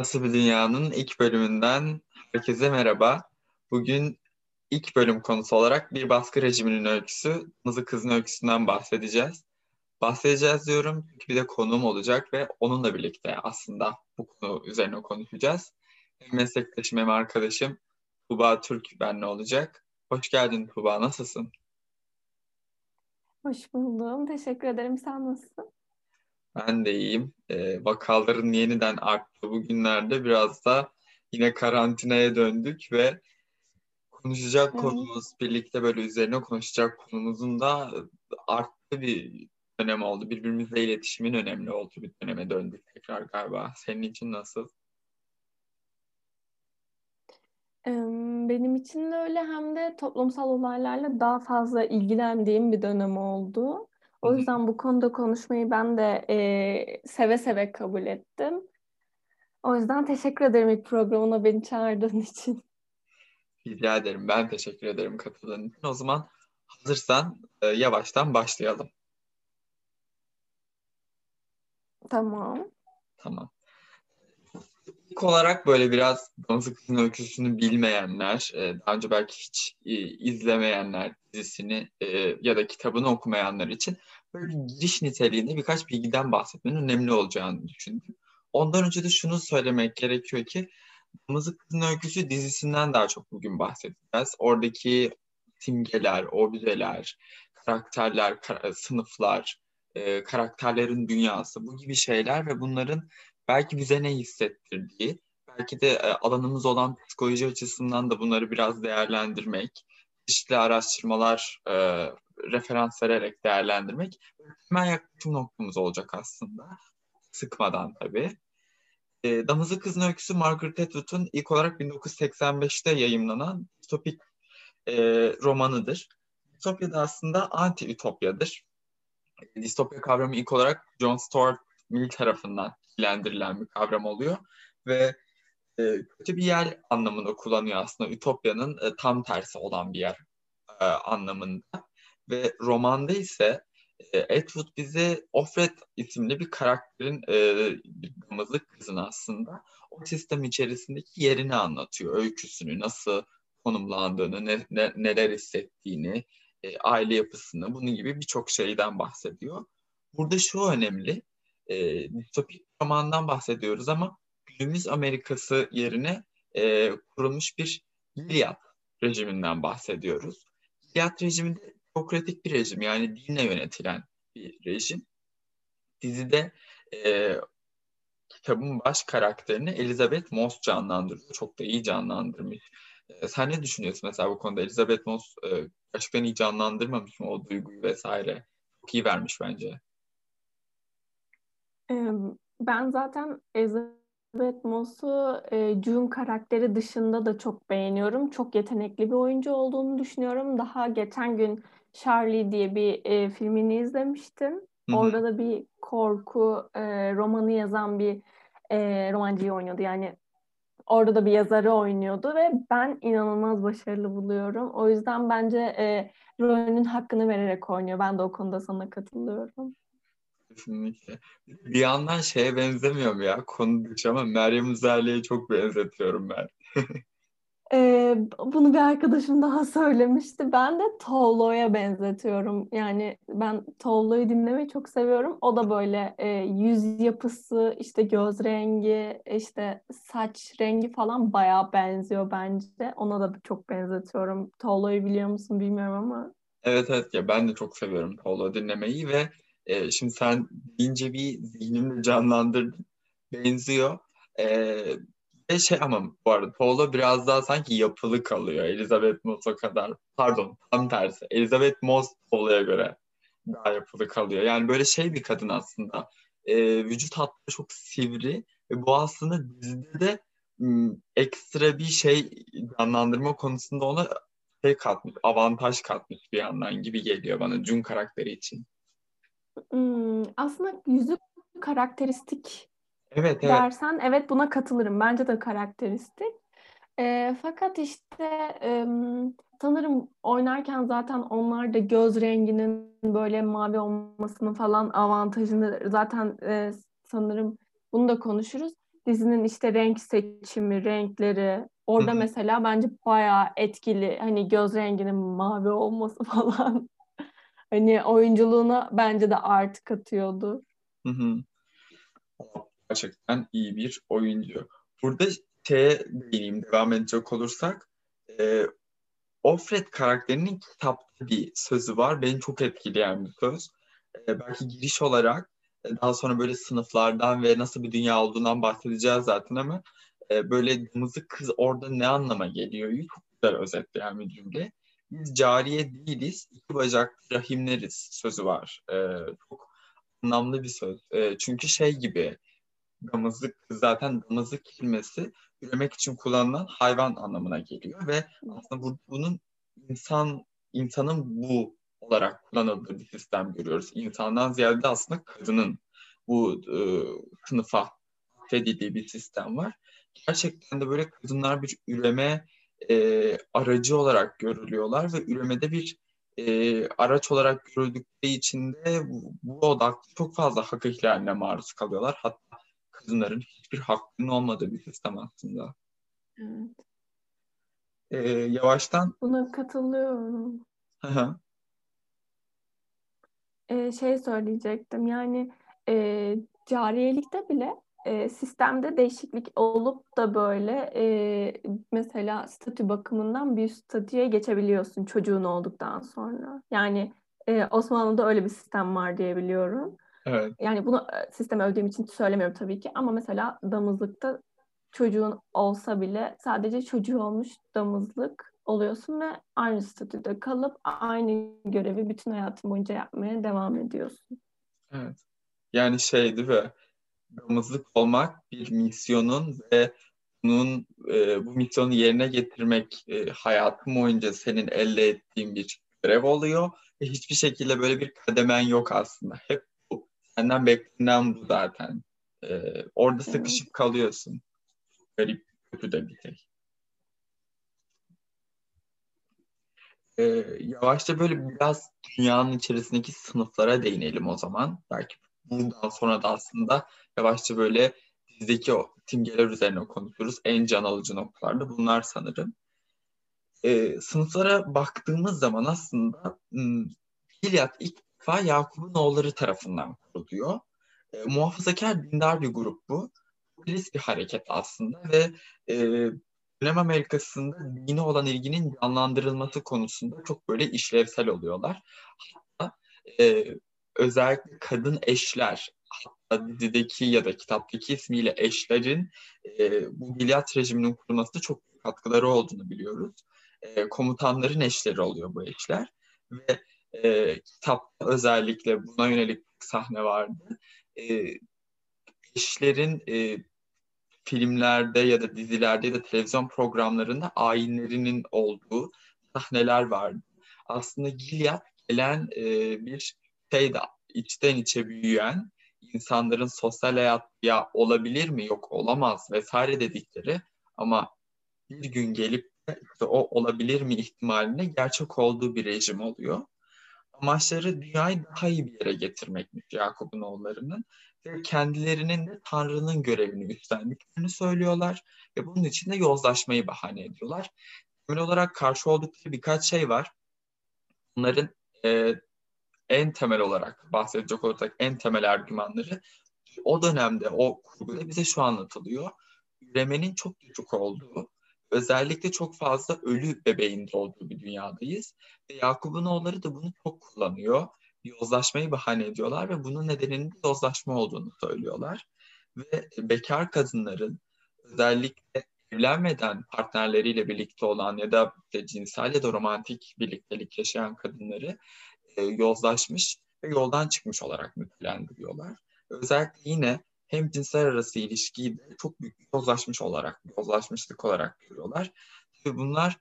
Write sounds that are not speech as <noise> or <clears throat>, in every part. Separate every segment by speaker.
Speaker 1: Nasıl bir Dünya'nın ilk bölümünden herkese merhaba. Bugün ilk bölüm konusu olarak bir baskı rejiminin öyküsü, Kızı Kızın öyküsünden bahsedeceğiz. Bahsedeceğiz diyorum çünkü bir de konuğum olacak ve onunla birlikte aslında bu konu üzerine konuşacağız. Hem meslektaşım hem arkadaşım Tuba Türk benle olacak. Hoş geldin Tuba, nasılsın?
Speaker 2: Hoş buldum. Teşekkür ederim. Sen nasılsın?
Speaker 1: Ben de iyiyim. Ee, vakaların yeniden arttı bugünlerde. Biraz da yine karantinaya döndük ve konuşacak
Speaker 2: Evet.
Speaker 1: konumuz, birlikte böyle üzerine konuşacak konumuzun da arttığı bir dönem oldu. Birbirimizle iletişimin önemli olduğu bir döneme döndük tekrar galiba. Senin için nasıl?
Speaker 2: Benim için de öyle hem de toplumsal olaylarla daha fazla ilgilendiğim bir dönem oldu. O yüzden bu konuda konuşmayı ben de e, seve seve kabul ettim. O yüzden teşekkür ederim ilk programına beni çağırdığın <laughs> için.
Speaker 1: Rica ederim. Ben teşekkür ederim katıldığın için. O zaman hazırsan e, yavaştan başlayalım.
Speaker 2: Tamam.
Speaker 1: Tamam. İlk olarak böyle biraz Damızlık Kızın Öyküsü'nü bilmeyenler, e, daha önce belki hiç e, izlemeyenler dizisini e, ya da kitabını okumayanlar için böyle giriş niteliğinde birkaç bilgiden bahsetmenin önemli olacağını düşündüm. Ondan önce de şunu söylemek gerekiyor ki Damızlık Kızın Öyküsü dizisinden daha çok bugün bahsedeceğiz. Oradaki simgeler, objeler, karakterler, kara- sınıflar, e, karakterlerin dünyası bu gibi şeyler ve bunların belki bize ne hissettirdiği, belki de e, alanımız olan psikoloji açısından da bunları biraz değerlendirmek, çeşitli araştırmalar e, referans vererek değerlendirmek temel yaklaşım noktamız olacak aslında. Sıkmadan tabii. E, Damızlık Kızın Öyküsü Margaret Atwood'un ilk olarak 1985'te yayımlanan distopik e, romanıdır. Distopya da aslında anti-ütopyadır. Distopya kavramı ilk olarak John Stuart Mill tarafından dilendirilen bir kavram oluyor ve e, kötü bir yer anlamında kullanıyor aslında. Ütopyanın e, tam tersi olan bir yer e, anlamında. Ve romanda ise e, Atwood bize Offred isimli bir karakterin e, bir damızlık kızın aslında o sistem içerisindeki yerini anlatıyor. Öyküsünü, nasıl konumlandığını, ne, ne- neler hissettiğini, e, aile yapısını, bunun gibi birçok şeyden bahsediyor. Burada şu önemli, e, distopik romandan bahsediyoruz ama günümüz Amerikası yerine e, kurulmuş bir Gilead rejiminden bahsediyoruz. Gilead rejimi de teokratik bir rejim yani dinle yönetilen bir rejim. Dizide e, kitabın baş karakterini Elizabeth Moss canlandırıyor. Çok da iyi canlandırmış. E, sen ne düşünüyorsun mesela bu konuda? Elizabeth Moss e, gerçekten iyi canlandırmamış mı o duyguyu vesaire? Çok iyi vermiş bence.
Speaker 2: Ben zaten Elizabeth Moss'u June karakteri dışında da çok beğeniyorum. Çok yetenekli bir oyuncu olduğunu düşünüyorum. Daha geçen gün Charlie diye bir e, filmini izlemiştim.
Speaker 1: Hı hı.
Speaker 2: Orada da bir korku e, romanı yazan bir e, romancıyı oynuyordu. Yani orada da bir yazarı oynuyordu ve ben inanılmaz başarılı buluyorum. O yüzden bence e, rolünün hakkını vererek oynuyor. Ben de o konuda sana katılıyorum.
Speaker 1: Kesinlikle. Bir yandan şeye benzemiyorum ya konu dışı ama Meryem Uzerli'ye çok benzetiyorum ben. <laughs>
Speaker 2: Ee, bunu bir arkadaşım daha söylemişti. Ben de Tollo'ya benzetiyorum. Yani ben Tollo'yu dinlemeyi çok seviyorum. O da böyle e, yüz yapısı, işte göz rengi, işte saç rengi falan bayağı benziyor bence. Ona da çok benzetiyorum. Tollo'yu biliyor musun bilmiyorum ama.
Speaker 1: Evet evet ya ben de çok seviyorum Paulo dinlemeyi ve e, şimdi sen deyince bir zihnimde canlandırdın. Benziyor. E, ve şey ama bu arada Paulo biraz daha sanki yapılı kalıyor Elizabeth Moss'a kadar. Pardon tam tersi. Elizabeth Moss Paulo'ya göre daha yapılı kalıyor. Yani böyle şey bir kadın aslında. E, vücut hatları çok sivri ve bu aslında dizide de ekstra bir şey canlandırma konusunda ona şey katmış, avantaj katmış bir yandan gibi geliyor bana Jun karakteri için.
Speaker 2: Hmm, aslında yüzü karakteristik
Speaker 1: Evet evet.
Speaker 2: dersen evet buna katılırım. Bence de karakteristik. Ee, fakat işte em, sanırım oynarken zaten onlar da göz renginin böyle mavi olmasının falan avantajını zaten e, sanırım bunu da konuşuruz. dizinin işte renk seçimi, renkleri orada mesela bence bayağı etkili. Hani göz renginin mavi olması <laughs> falan. hani oyunculuğuna bence de artı katıyordu.
Speaker 1: Hı hı. Gerçekten iyi bir oyuncu. Burada şeye değineyim devam edecek olursak. E, Offred karakterinin kitapta bir sözü var. Beni çok etkileyen bir söz. E, belki giriş olarak e, daha sonra böyle sınıflardan ve nasıl bir dünya olduğundan bahsedeceğiz zaten ama e, böyle mızık kız orada ne anlama geliyor? Çok güzel özetleyen bir cümle. Biz cariye değiliz, iki bacak rahimleriz sözü var. E, çok anlamlı bir söz. E, çünkü şey gibi damızlık zaten damızlık kelimesi üremek için kullanılan hayvan anlamına geliyor ve aslında bu, bunun insan insanın bu olarak kullanıldığı bir sistem görüyoruz. İnsandan ziyade aslında kadının bu e, sınıfa fedildiği bir sistem var. Gerçekten de böyle kadınlar bir üreme e, aracı olarak görülüyorlar ve üremede bir e, araç olarak görüldükleri için de bu, bu odaklı çok fazla hak ihlaline maruz kalıyorlar. Hatta kadınların hiçbir hakkının olmadığı bir sistem aslında.
Speaker 2: Evet.
Speaker 1: Ee, yavaştan...
Speaker 2: Buna katılıyorum. ee, şey söyleyecektim yani e, cariyelikte bile e, sistemde değişiklik olup da böyle e, mesela statü bakımından bir statüye geçebiliyorsun çocuğun olduktan sonra. Yani e, Osmanlı'da öyle bir sistem var diye biliyorum.
Speaker 1: Evet.
Speaker 2: Yani bunu e, sisteme övdüğüm için söylemiyorum tabii ki ama mesela damızlıkta çocuğun olsa bile sadece çocuğu olmuş damızlık oluyorsun ve aynı statüde kalıp aynı görevi bütün hayatın boyunca yapmaya devam ediyorsun.
Speaker 1: Evet. Yani şey değil mi? Damızlık olmak bir misyonun ve bunun e, bu misyonu yerine getirmek e, hayatın boyunca senin elde ettiğin bir görev oluyor ve hiçbir şekilde böyle bir kademen yok aslında. Hep Senden beklenen bu zaten. Ee, orada sıkışıp kalıyorsun. Garip, kötü de bir şey. Ee, yavaşça böyle biraz dünyanın içerisindeki sınıflara değinelim o zaman. Belki bundan sonra da aslında yavaşça böyle dizideki o timgeler üzerine konuşuruz. En can alıcı noktalarda bunlar sanırım. Ee, sınıflara baktığımız zaman aslında Gilead ilk defa Yakup'un oğulları tarafından kuruluyor. E, muhafazakar dindar bir grup bu. Popülist bir hareket aslında ve e, dönem Amerika'sında dine olan ilginin canlandırılması konusunda çok böyle işlevsel oluyorlar. Hatta e, özellikle kadın eşler, hatta dizideki ya da kitaptaki ismiyle eşlerin e, bu Gilead rejiminin kurulmasında çok katkıları olduğunu biliyoruz. E, komutanların eşleri oluyor bu eşler ve e, kitapta özellikle buna yönelik sahne vardı. E, eşlerin e, filmlerde ya da dizilerde ya da televizyon programlarında ayinlerinin olduğu sahneler vardı. Aslında Gilead gelen e, bir şey de içten içe büyüyen insanların sosyal hayat ya olabilir mi yok olamaz vesaire dedikleri ama bir gün gelip de işte o olabilir mi ihtimaline gerçek olduğu bir rejim oluyor amaçları dünyayı daha iyi bir yere getirmekmiş Yakup'un oğullarının ve kendilerinin de Tanrı'nın görevini üstlendiklerini söylüyorlar ve bunun için de yozlaşmayı bahane ediyorlar. Temel olarak karşı oldukları birkaç şey var. Bunların e, en temel olarak bahsedecek olursak en temel argümanları o dönemde o kurguda bize şu anlatılıyor. Üremenin çok küçük olduğu, özellikle çok fazla ölü bebeğin doğduğu bir dünyadayız. Ve Yakup'un oğulları da bunu çok kullanıyor. Yozlaşmayı bahane ediyorlar ve bunun nedeninin yozlaşma olduğunu söylüyorlar. Ve bekar kadınların özellikle evlenmeden partnerleriyle birlikte olan ya da işte cinsel ya da romantik birliktelik yaşayan kadınları e, yozlaşmış ve yoldan çıkmış olarak nitelendiriyorlar. Özellikle yine hem cinsler arası ilişkiyi de çok büyük yozlaşmış olarak, yozlaşmışlık olarak görüyorlar. Ve bunlar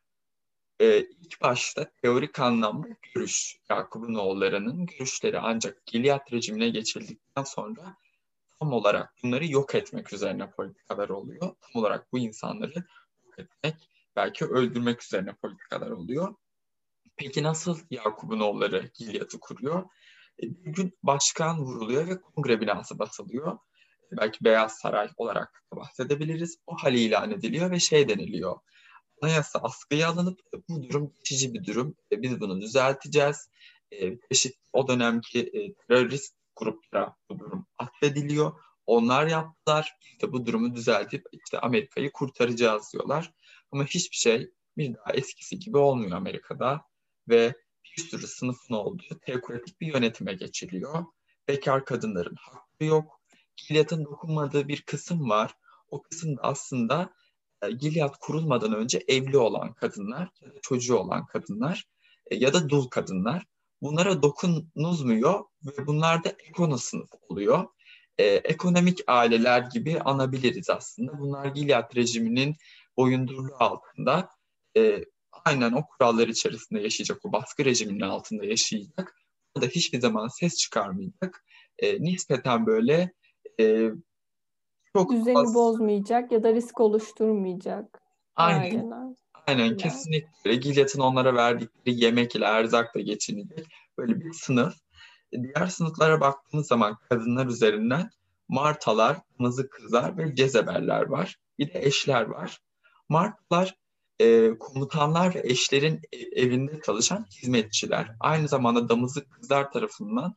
Speaker 1: e, ilk başta teorik anlamda görüş, Yakup'un oğullarının görüşleri ancak Gilead rejimine geçildikten sonra tam olarak bunları yok etmek üzerine politikalar oluyor. Tam olarak bu insanları yok etmek, belki öldürmek üzerine politikalar oluyor. Peki nasıl Yakup'un oğulları Gilead'ı kuruyor? E, bir gün başkan vuruluyor ve kongre binası basılıyor belki Beyaz Saray olarak bahsedebiliriz. O hal ilan ediliyor ve şey deniliyor. Anayasa askıya alınıp bu durum geçici bir durum. Biz bunu düzelteceğiz. Çeşit o dönemki terörist gruplara bu durum atfediliyor. Onlar yaptılar. İşte bu durumu düzeltip işte Amerika'yı kurtaracağız diyorlar. Ama hiçbir şey bir daha eskisi gibi olmuyor Amerika'da ve bir sürü sınıfın olduğu teokratik bir yönetime geçiliyor. Bekar kadınların hakkı yok. Gilead'ın dokunmadığı bir kısım var. O kısım da aslında e, Gilead kurulmadan önce evli olan kadınlar çocuğu olan kadınlar e, ya da dul kadınlar. Bunlara dokunulmuyor ve bunlar da ekono sınıf oluyor. Ee, ekonomik aileler gibi anabiliriz aslında. Bunlar Gilead rejiminin boyundurluğu altında e, aynen o kurallar içerisinde yaşayacak, o baskı rejiminin altında yaşayacak. Da hiçbir zaman ses çıkarmayacak. E, nispeten böyle e,
Speaker 2: çok düzeni az... bozmayacak ya da risk oluşturmayacak.
Speaker 1: Aynen. Aileler. Aynen kesinlikle. Gilead'ın onlara verdikleri yemek ile erzakla geçinecek böyle bir sınıf. E, diğer sınıflara baktığımız zaman kadınlar üzerinden martalar, mızık kızlar ve cezebeller var. Bir de eşler var. Martalar e, komutanlar ve eşlerin e, evinde çalışan hizmetçiler. Aynı zamanda damızlık kızlar tarafından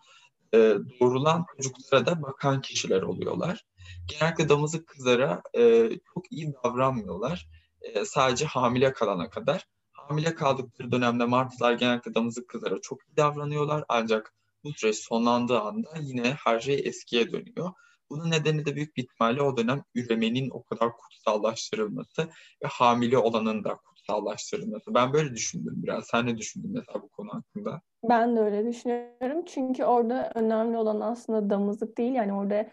Speaker 1: e, doğrulan çocuklara da bakan kişiler oluyorlar. Genellikle damızlık kızlara e, çok iyi davranmıyorlar. E, sadece hamile kalana kadar. Hamile kaldıkları dönemde martılar genellikle damızlık kızlara çok iyi davranıyorlar. Ancak bu süreç sonlandığı anda yine her şey eskiye dönüyor. Bunun nedeni de büyük bir ihtimalle o dönem üremenin o kadar kutsallaştırılması ve hamile olanın da kutsallaştırılması. Ben böyle düşündüm biraz. Sen ne düşündün mesela bu konu hakkında?
Speaker 2: Ben de öyle düşünüyorum. Çünkü orada önemli olan aslında damızlık değil. Yani orada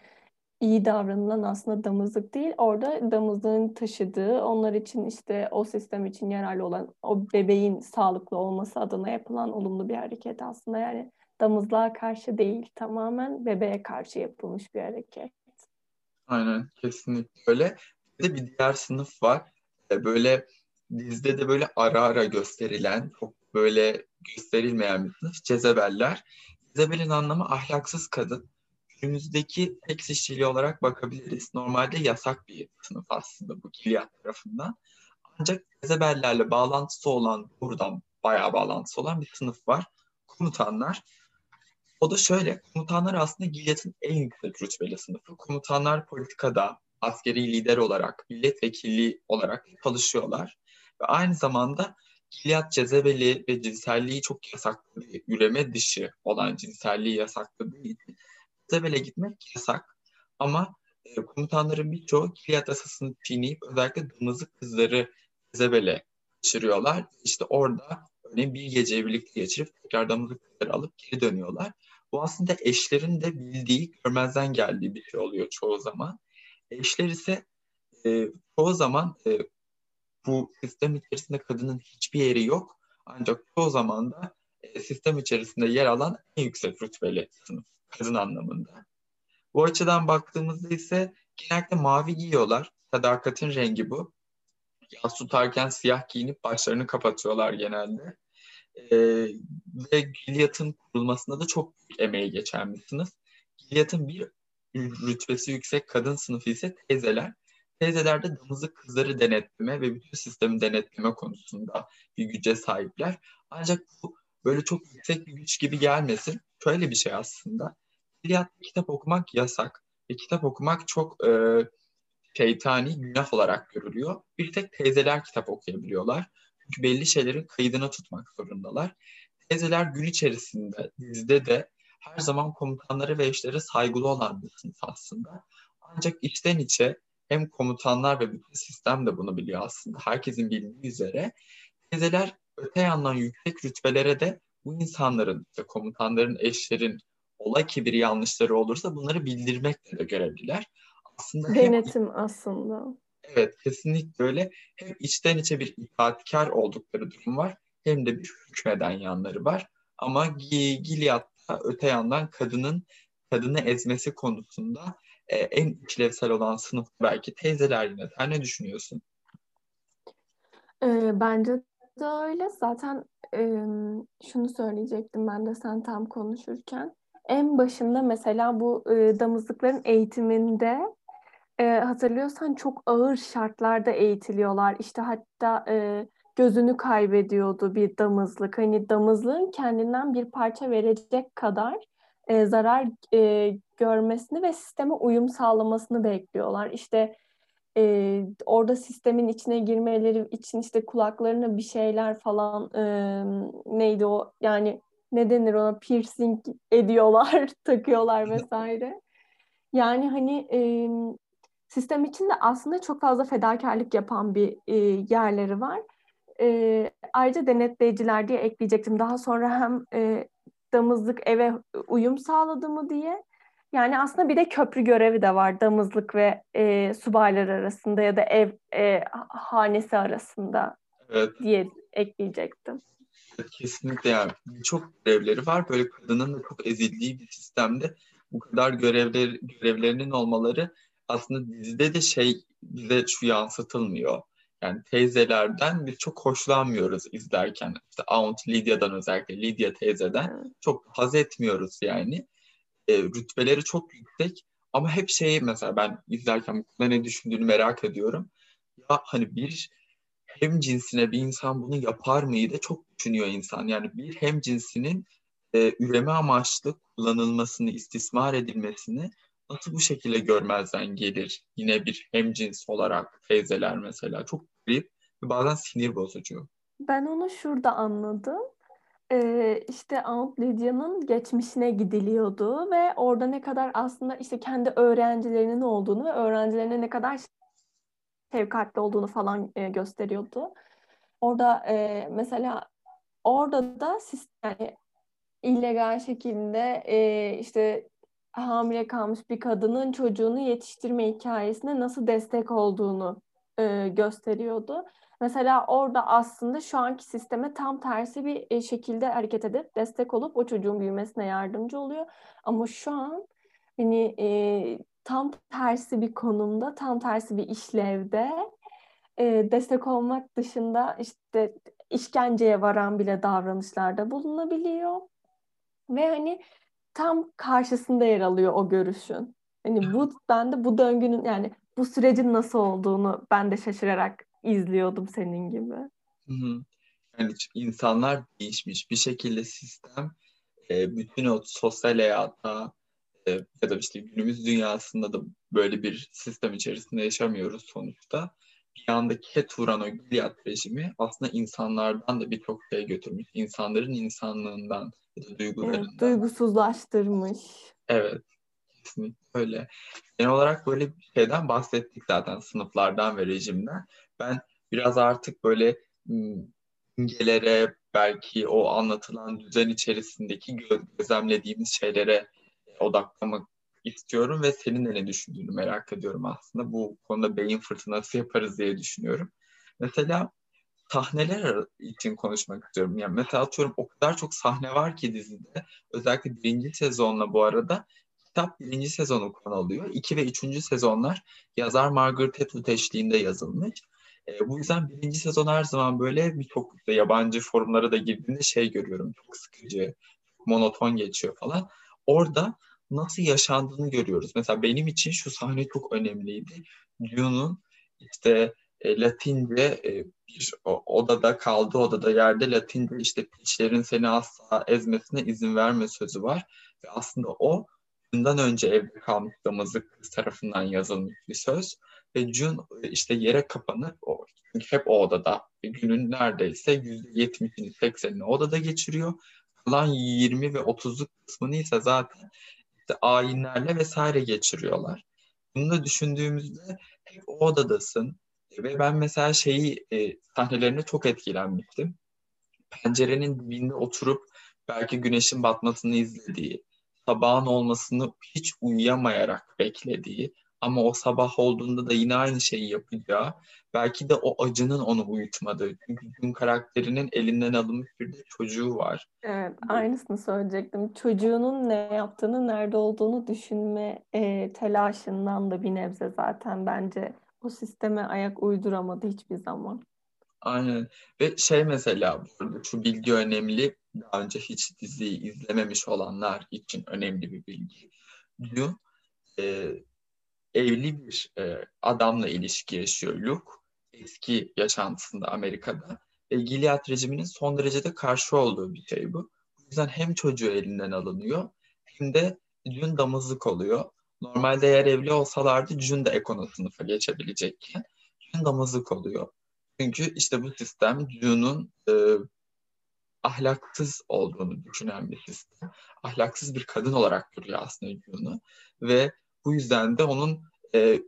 Speaker 2: iyi davranılan aslında damızlık değil. Orada damızlığın taşıdığı, onlar için işte o sistem için yararlı olan o bebeğin sağlıklı olması adına yapılan olumlu bir hareket aslında. Yani damızlığa karşı değil, tamamen bebeğe karşı yapılmış bir hareket.
Speaker 1: Aynen, kesinlikle öyle. Bir de bir diğer sınıf var. E, böyle dizide de böyle ara ara gösterilen, çok böyle gösterilmeyen bir sınıf. Cezebeller. Cezebel'in anlamı ahlaksız kadın. Günümüzdeki seks işçiliği olarak bakabiliriz. Normalde yasak bir sınıf aslında bu Gilead tarafından. Ancak Cezebellerle bağlantısı olan, buradan bayağı bağlantısı olan bir sınıf var. Komutanlar. O da şöyle, komutanlar aslında Gilead'ın en yüksek rütbeli sınıfı. Komutanlar politikada, askeri lider olarak, milletvekilliği olarak çalışıyorlar. Ve aynı zamanda Gilead cezebeli ve cinselliği çok yasakladığı, üreme dışı olan cinselliği yasakladığı için cezebele gitmek yasak. Ama e, komutanların birçoğu Gilead asasını çiğneyip özellikle damızlık kızları cezebele kaçırıyorlar. İşte orada örneğin bir geceyi birlikte geçirip tekrar damızlık kızları alıp geri dönüyorlar. Bu aslında eşlerin de bildiği, görmezden geldiği bir şey oluyor çoğu zaman. Eşler ise e, çoğu zaman e, bu sistem içerisinde kadının hiçbir yeri yok. Ancak çoğu zaman da e, sistem içerisinde yer alan en yüksek rütbeli sınıf kadın anlamında. Bu açıdan baktığımızda ise genellikle mavi giyiyorlar. Sadakatin rengi bu. Yas tutarken siyah giyinip başlarını kapatıyorlar genelde. Ee, ve Gilead'ın kurulmasında da çok büyük emeği geçen bir sınıf. Gilead'ın bir rütbesi yüksek kadın sınıfı ise teyzeler. Teyzelerde damızlık kızları denetleme ve bütün sistemi denetleme konusunda bir güce sahipler. Ancak bu böyle çok yüksek bir güç gibi gelmesin. Şöyle bir şey aslında. Gilead'da kitap okumak yasak. Ve kitap okumak çok e, şeytani günah olarak görülüyor. Bir tek teyzeler kitap okuyabiliyorlar. Çünkü belli şeylerin kaydına tutmak zorundalar. Teyzeler gün içerisinde dizide de her zaman komutanları ve eşlere saygılı olan bir sınıf aslında. Ancak içten içe hem komutanlar ve bütün sistem de bunu biliyor aslında. Herkesin bildiği üzere teyzeler öte yandan yüksek rütbelere de bu insanların, işte komutanların, eşlerin ola ki bir yanlışları olursa bunları bildirmekle de görevliler.
Speaker 2: Aslında Denetim hem, aslında.
Speaker 1: Evet kesinlikle öyle. Hem içten içe bir itaatkar oldukları durum var hem de bir hükmeden yanları var. Ama Gilead'da öte yandan kadının kadını ezmesi konusunda e, en işlevsel olan sınıf belki teyzeler yine. Sen ne düşünüyorsun?
Speaker 2: E, bence de öyle. Zaten e, şunu söyleyecektim ben de sen tam konuşurken. en başında mesela bu e, damızlıkların eğitiminde e, hatırlıyorsan çok ağır şartlarda eğitiliyorlar. İşte hatta e, gözünü kaybediyordu bir damızlık. Hani damızlığın kendinden bir parça verecek kadar e, zarar e, görmesini ve sisteme uyum sağlamasını bekliyorlar. İşte e, orada sistemin içine girmeleri için işte kulaklarına bir şeyler falan e, neydi o yani ne denir ona piercing ediyorlar, <laughs> takıyorlar vesaire. Yani hani e, sistem içinde aslında çok fazla fedakarlık yapan bir e, yerleri var. E, ayrıca denetleyiciler diye ekleyecektim. Daha sonra hem e, damızlık eve uyum sağladı mı diye. Yani aslında bir de köprü görevi de var damızlık ve e, subaylar arasında ya da ev e, hanesi arasında evet. diye ekleyecektim.
Speaker 1: Kesinlikle yani birçok görevleri var. Böyle kadının da çok ezildiği bir sistemde bu kadar görevler, görevlerinin olmaları aslında dizide de şey bize şu yansıtılmıyor. Yani teyzelerden biz çok hoşlanmıyoruz izlerken. İşte Aunt Lydia'dan özellikle Lydia teyzeden çok haz etmiyoruz yani. E, rütbeleri çok yüksek ama hep şey mesela ben izlerken bu ne düşündüğünü merak ediyorum. Ya hani bir hem cinsine bir insan bunu yapar mıydı çok düşünüyor insan. Yani bir hem cinsinin e, üreme amaçlı kullanılmasını, istismar edilmesini nasıl bu şekilde görmezden gelir? Yine bir hem cins olarak teyzeler mesela çok garip ve bazen sinir bozucu.
Speaker 2: Ben onu şurada anladım. Ee, işte Aunt Lydia'nın geçmişine gidiliyordu ve orada ne kadar aslında işte kendi öğrencilerinin olduğunu ve öğrencilerine ne kadar şefkatli olduğunu falan e, gösteriyordu. Orada e, mesela orada da siz yani illegal şekilde e, işte hamile kalmış bir kadının çocuğunu yetiştirme hikayesine nasıl destek olduğunu e, gösteriyordu. Mesela orada aslında şu anki sisteme tam tersi bir e, şekilde hareket edip destek olup o çocuğun büyümesine yardımcı oluyor. Ama şu an hani e, tam tersi bir konumda, tam tersi bir işlevde e, destek olmak dışında işte işkenceye varan bile davranışlarda bulunabiliyor. Ve hani tam karşısında yer alıyor o görüşün. Hani bu ben de bu döngünün yani bu sürecin nasıl olduğunu ben de şaşırarak izliyordum senin gibi.
Speaker 1: Hı hı. Yani insanlar değişmiş bir şekilde sistem e, bütün o sosyal hayata e, ya da işte günümüz dünyasında da böyle bir sistem içerisinde yaşamıyoruz sonuçta. Bir anda ket vuran o Gilead rejimi aslında insanlardan da birçok şey götürmüş. İnsanların insanlığından ya da duygularından. Evet,
Speaker 2: duygusuzlaştırmış.
Speaker 1: Evet. Kesinlikle öyle. Genel olarak böyle bir şeyden bahsettik zaten sınıflardan ve rejimden. Ben biraz artık böyle imgelere belki o anlatılan düzen içerisindeki gözlemlediğimiz şeylere odaklamak istiyorum ve senin de ne düşündüğünü merak ediyorum aslında. Bu konuda beyin fırtınası yaparız diye düşünüyorum. Mesela sahneler için konuşmak istiyorum. Yani mesela atıyorum o kadar çok sahne var ki dizide. Özellikle birinci sezonla bu arada kitap birinci sezonu konu alıyor. İki ve üçüncü sezonlar yazar Margaret Atwood eşliğinde yazılmış. E, bu yüzden birinci sezon her zaman böyle birçok yabancı forumlara da girdiğinde şey görüyorum. Çok sıkıcı, monoton geçiyor falan. Orada nasıl yaşandığını görüyoruz. Mesela benim için şu sahne çok önemliydi. Dune'un işte e, Latince e, bir odada kaldı odada yerde Latince işte piçlerin seni asla ezmesine izin verme sözü var. Ve aslında o bundan önce evde kalmış damızlık kız tarafından yazılmış bir söz. Ve June işte yere kapanıp o, çünkü hep o odada günün neredeyse %70'ini 80'ini odada geçiriyor. Kalan 20 ve 30'luk kısmını ise zaten işte ayinlerle vesaire geçiriyorlar. Bunu da düşündüğümüzde hep o odadasın. Ve ben mesela şeyi e, sahnelerine çok etkilenmiştim. Pencerenin dibinde oturup belki güneşin batmasını izlediği, sabahın olmasını hiç uyuyamayarak beklediği ama o sabah olduğunda da yine aynı şeyi yapacağı, belki de o acının onu uyutmadığı. Çünkü gün karakterinin elinden alınmış bir de çocuğu var.
Speaker 2: Evet, aynısını söyleyecektim. Çocuğunun ne yaptığını, nerede olduğunu düşünme e, telaşından da bir nebze zaten bence o sisteme ayak uyduramadı hiçbir zaman.
Speaker 1: Aynen. Ve şey mesela burada şu bilgi önemli. daha önce hiç diziyi izlememiş olanlar için önemli bir bilgi. Dune e, evli bir e, adamla ilişki yaşıyor Luke. Eski yaşantısında Amerika'da. Ve Gilead rejiminin son derecede karşı olduğu bir şey bu. Bu yüzden hem çocuğu elinden alınıyor hem de Dune damızlık oluyor. Normalde eğer evli olsalardı Jun da Ekono sınıfa geçebilecekken Jun damızlık oluyor. Çünkü işte bu sistem Jun'un e, ahlaksız olduğunu düşünen bir sistem. Ahlaksız bir kadın olarak görüyor aslında Jun'u. Ve bu yüzden de onun e,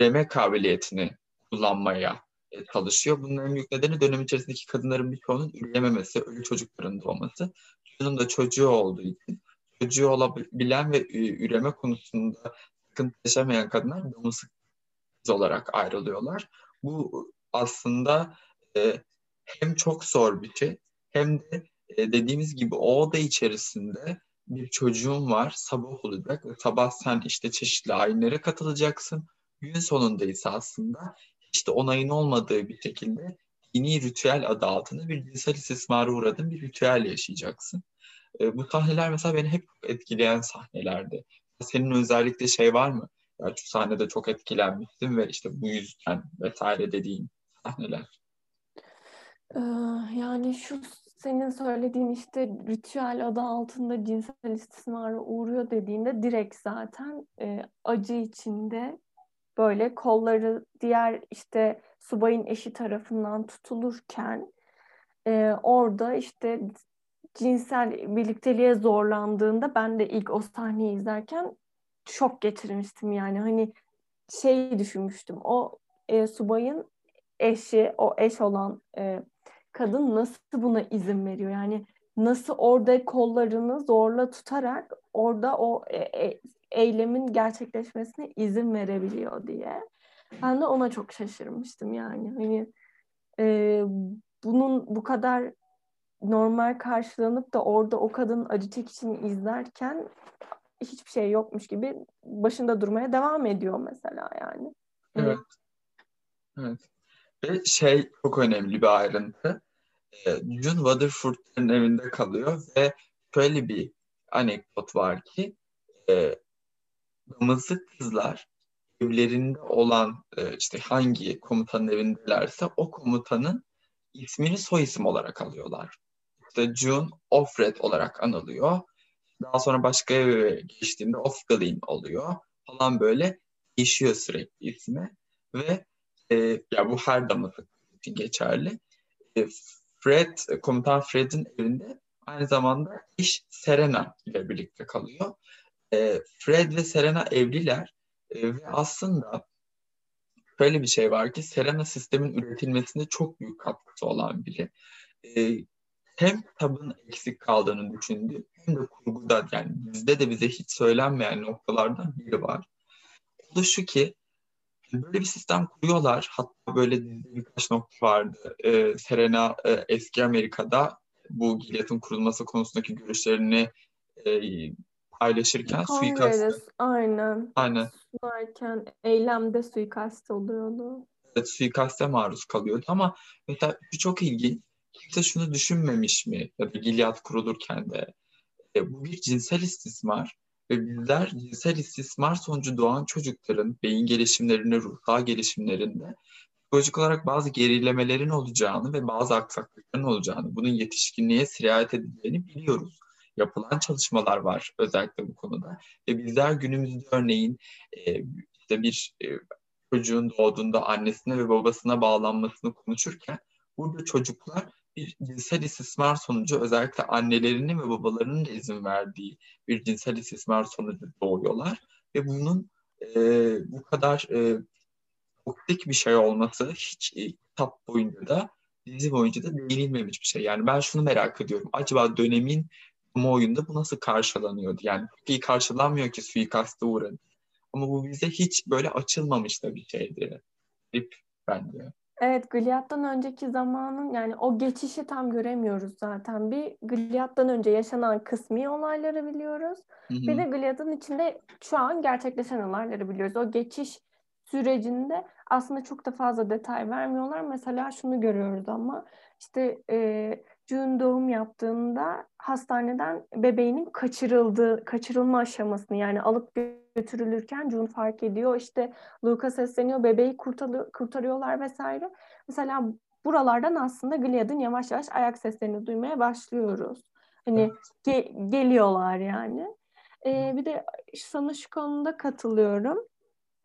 Speaker 1: üreme kabiliyetini kullanmaya e, çalışıyor. Bunun en büyük nedeni dönem içerisindeki kadınların birçoğunun üreyememesi, ölü çocukların doğması. Jun'un da çocuğu olduğu için çocuğu olabilen ve üreme konusunda sıkıntı yaşamayan kadınlar damızlık olarak ayrılıyorlar. Bu aslında e, hem çok zor bir şey hem de e, dediğimiz gibi o oda içerisinde bir çocuğun var sabah olacak sabah sen işte çeşitli ayinlere katılacaksın. Gün sonunda ise aslında işte onayın olmadığı bir şekilde dini ritüel adı altında bir cinsel istismara uğradığın bir ritüel yaşayacaksın. E, bu sahneler mesela beni hep etkileyen sahnelerdi. Senin özellikle şey var mı? Ya şu sahnede çok etkilenmiştim ve işte bu yüzden vesaire dediğin sahneler.
Speaker 2: Ee, yani şu senin söylediğin işte ritüel adı altında cinsel istismara uğruyor dediğinde direkt zaten e, acı içinde böyle kolları diğer işte subayın eşi tarafından tutulurken e, orada işte cinsel birlikteliğe zorlandığında ben de ilk o sahneyi izlerken şok geçirmiştim yani. Hani şey düşünmüştüm o e, subayın eşi o eş olan e, kadın nasıl buna izin veriyor? Yani nasıl orada kollarını zorla tutarak orada o e, e, eylemin gerçekleşmesine izin verebiliyor diye. Ben de ona çok şaşırmıştım yani. Hani e, bunun bu kadar normal karşılanıp da orada o kadın acı çekişini izlerken hiçbir şey yokmuş gibi başında durmaya devam ediyor mesela yani.
Speaker 1: Evet. Evet. Ve şey çok önemli bir ayrıntı. Ee, June Waterford'un evinde kalıyor ve şöyle bir anekdot var ki e, kızlar evlerinde olan e, işte hangi komutanın evindelerse o komutanın ismini soy isim olarak alıyorlar işte June Offred olarak anılıyor. Daha sonra başka eve geçtiğinde Offgalin oluyor falan böyle değişiyor sürekli ismi ve e, ya bu her damızlık için geçerli. E, Fred, komutan Fred'in evinde aynı zamanda iş Serena ile birlikte kalıyor. E, Fred ve Serena evliler e, ve aslında şöyle bir şey var ki Serena sistemin üretilmesinde çok büyük katkısı olan biri. E, hem kitabın eksik kaldığını düşündü hem de kurguda yani bizde de bize hiç söylenmeyen noktalardan biri var. O da şu ki böyle bir sistem kuruyorlar. Hatta böyle birkaç nokta vardı. Ee, Serena e, eski Amerika'da bu Gilead'ın kurulması konusundaki görüşlerini e, paylaşırken suikast.
Speaker 2: Aynen.
Speaker 1: Aynen.
Speaker 2: Sunarken eylemde suikast oluyordu.
Speaker 1: Evet, suikaste maruz kalıyordu ama mesela çok ilginç kimse şunu düşünmemiş mi ya da Gilead kurulurken de e, bu bir cinsel istismar ve bizler cinsel istismar sonucu doğan çocukların beyin gelişimlerinde, ruhsal gelişimlerinde psikolojik olarak bazı gerilemelerin olacağını ve bazı aksaklıkların olacağını, bunun yetişkinliğe sirayet edeceğini biliyoruz. Yapılan çalışmalar var özellikle bu konuda. Ve bizler günümüzde örneğin e, işte bir e, çocuğun doğduğunda annesine ve babasına bağlanmasını konuşurken burada çocuklar bir cinsel istismar sonucu özellikle annelerinin ve babalarının izin verdiği bir cinsel istismar sonucu doğuyorlar. Ve bunun e, bu kadar e, toksik bir şey olması hiç e, kitap boyunca da dizi boyunca da değinilmemiş bir şey. Yani ben şunu merak ediyorum. Acaba dönemin kamuoyunda bu nasıl karşılanıyordu? Yani çok iyi karşılanmıyor ki suikasta uğradı. Ama bu bize hiç böyle açılmamış da bir şeydi. Garip bence.
Speaker 2: Evet, Gilead'dan önceki zamanın yani o geçişi tam göremiyoruz zaten. Bir Gilead'dan önce yaşanan kısmi olayları biliyoruz. Hı hı. Bir de Gilead'ın içinde şu an gerçekleşen olayları biliyoruz. O geçiş sürecinde aslında çok da fazla detay vermiyorlar. Mesela şunu görüyoruz ama işte e, June doğum yaptığında hastaneden bebeğinin kaçırıldığı, kaçırılma aşamasını yani alıp götürülürken June fark ediyor. İşte Luca sesleniyor, bebeği kurtarıyor, kurtarıyorlar vesaire. Mesela buralardan aslında Gilead'ın yavaş yavaş ayak seslerini duymaya başlıyoruz. Hani ge- geliyorlar yani. Ee, bir de sana şu konuda katılıyorum.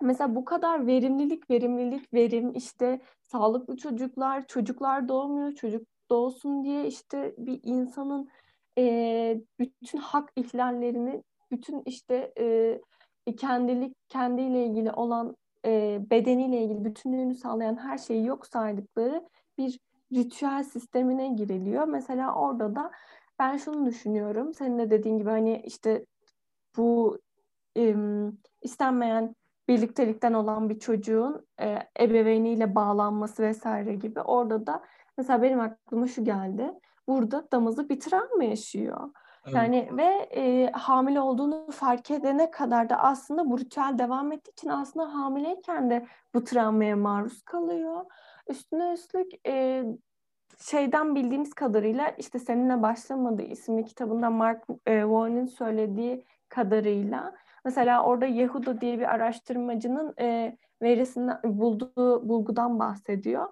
Speaker 2: Mesela bu kadar verimlilik, verimlilik, verim işte sağlıklı çocuklar, çocuklar doğmuyor, çocuk doğsun diye işte bir insanın e, bütün hak ihlallerini, bütün işte e, kendilik, kendiyle ilgili olan e, bedeniyle ilgili bütünlüğünü sağlayan her şeyi yok saydıkları bir ritüel sistemine giriliyor. Mesela orada da ben şunu düşünüyorum. Senin de dediğin gibi hani işte bu e, istenmeyen birliktelikten olan bir çocuğun e, ebeveyniyle bağlanması vesaire gibi orada da mesela benim aklıma şu geldi. Burada damızı bir travma yaşıyor. Evet. Yani ve e, hamile olduğunu fark edene kadar da aslında bu ritüel devam ettiği için aslında hamileyken de bu travmaya maruz kalıyor. Üstüne üstlük e, şeyden bildiğimiz kadarıyla işte seninle başlamadı isimli kitabında Mark e, Warren'in söylediği kadarıyla mesela orada Yehuda diye bir araştırmacının e, verisinden bulduğu bulgudan bahsediyor.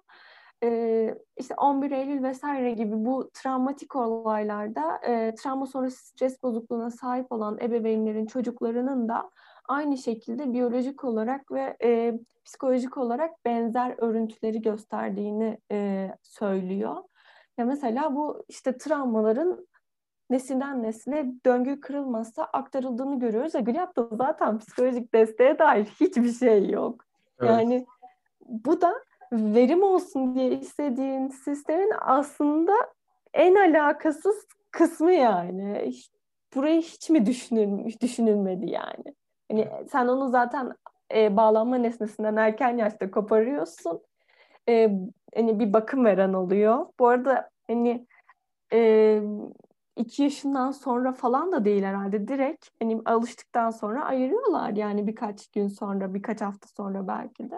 Speaker 2: E, işte 11 Eylül vesaire gibi bu travmatik olaylarda e, travma sonrası stres bozukluğuna sahip olan ebeveynlerin çocuklarının da aynı şekilde biyolojik olarak ve e, psikolojik olarak benzer örüntüleri gösterdiğini e, söylüyor. Ya mesela bu işte travmaların nesilden nesile döngü kırılmazsa aktarıldığını görüyoruz. Ya Gilead'da zaten psikolojik desteğe dair hiçbir şey yok. Evet. Yani bu da verim olsun diye istediğin sistemin aslında en alakasız kısmı yani. Burayı hiç mi düşünülmüş, düşünülmedi yani? Hani sen onu zaten e, bağlanma nesnesinden erken yaşta koparıyorsun. E, hani bir bakım veren oluyor. Bu arada hani e, iki yaşından sonra falan da değil herhalde. Direkt hani alıştıktan sonra ayırıyorlar yani birkaç gün sonra, birkaç hafta sonra belki de.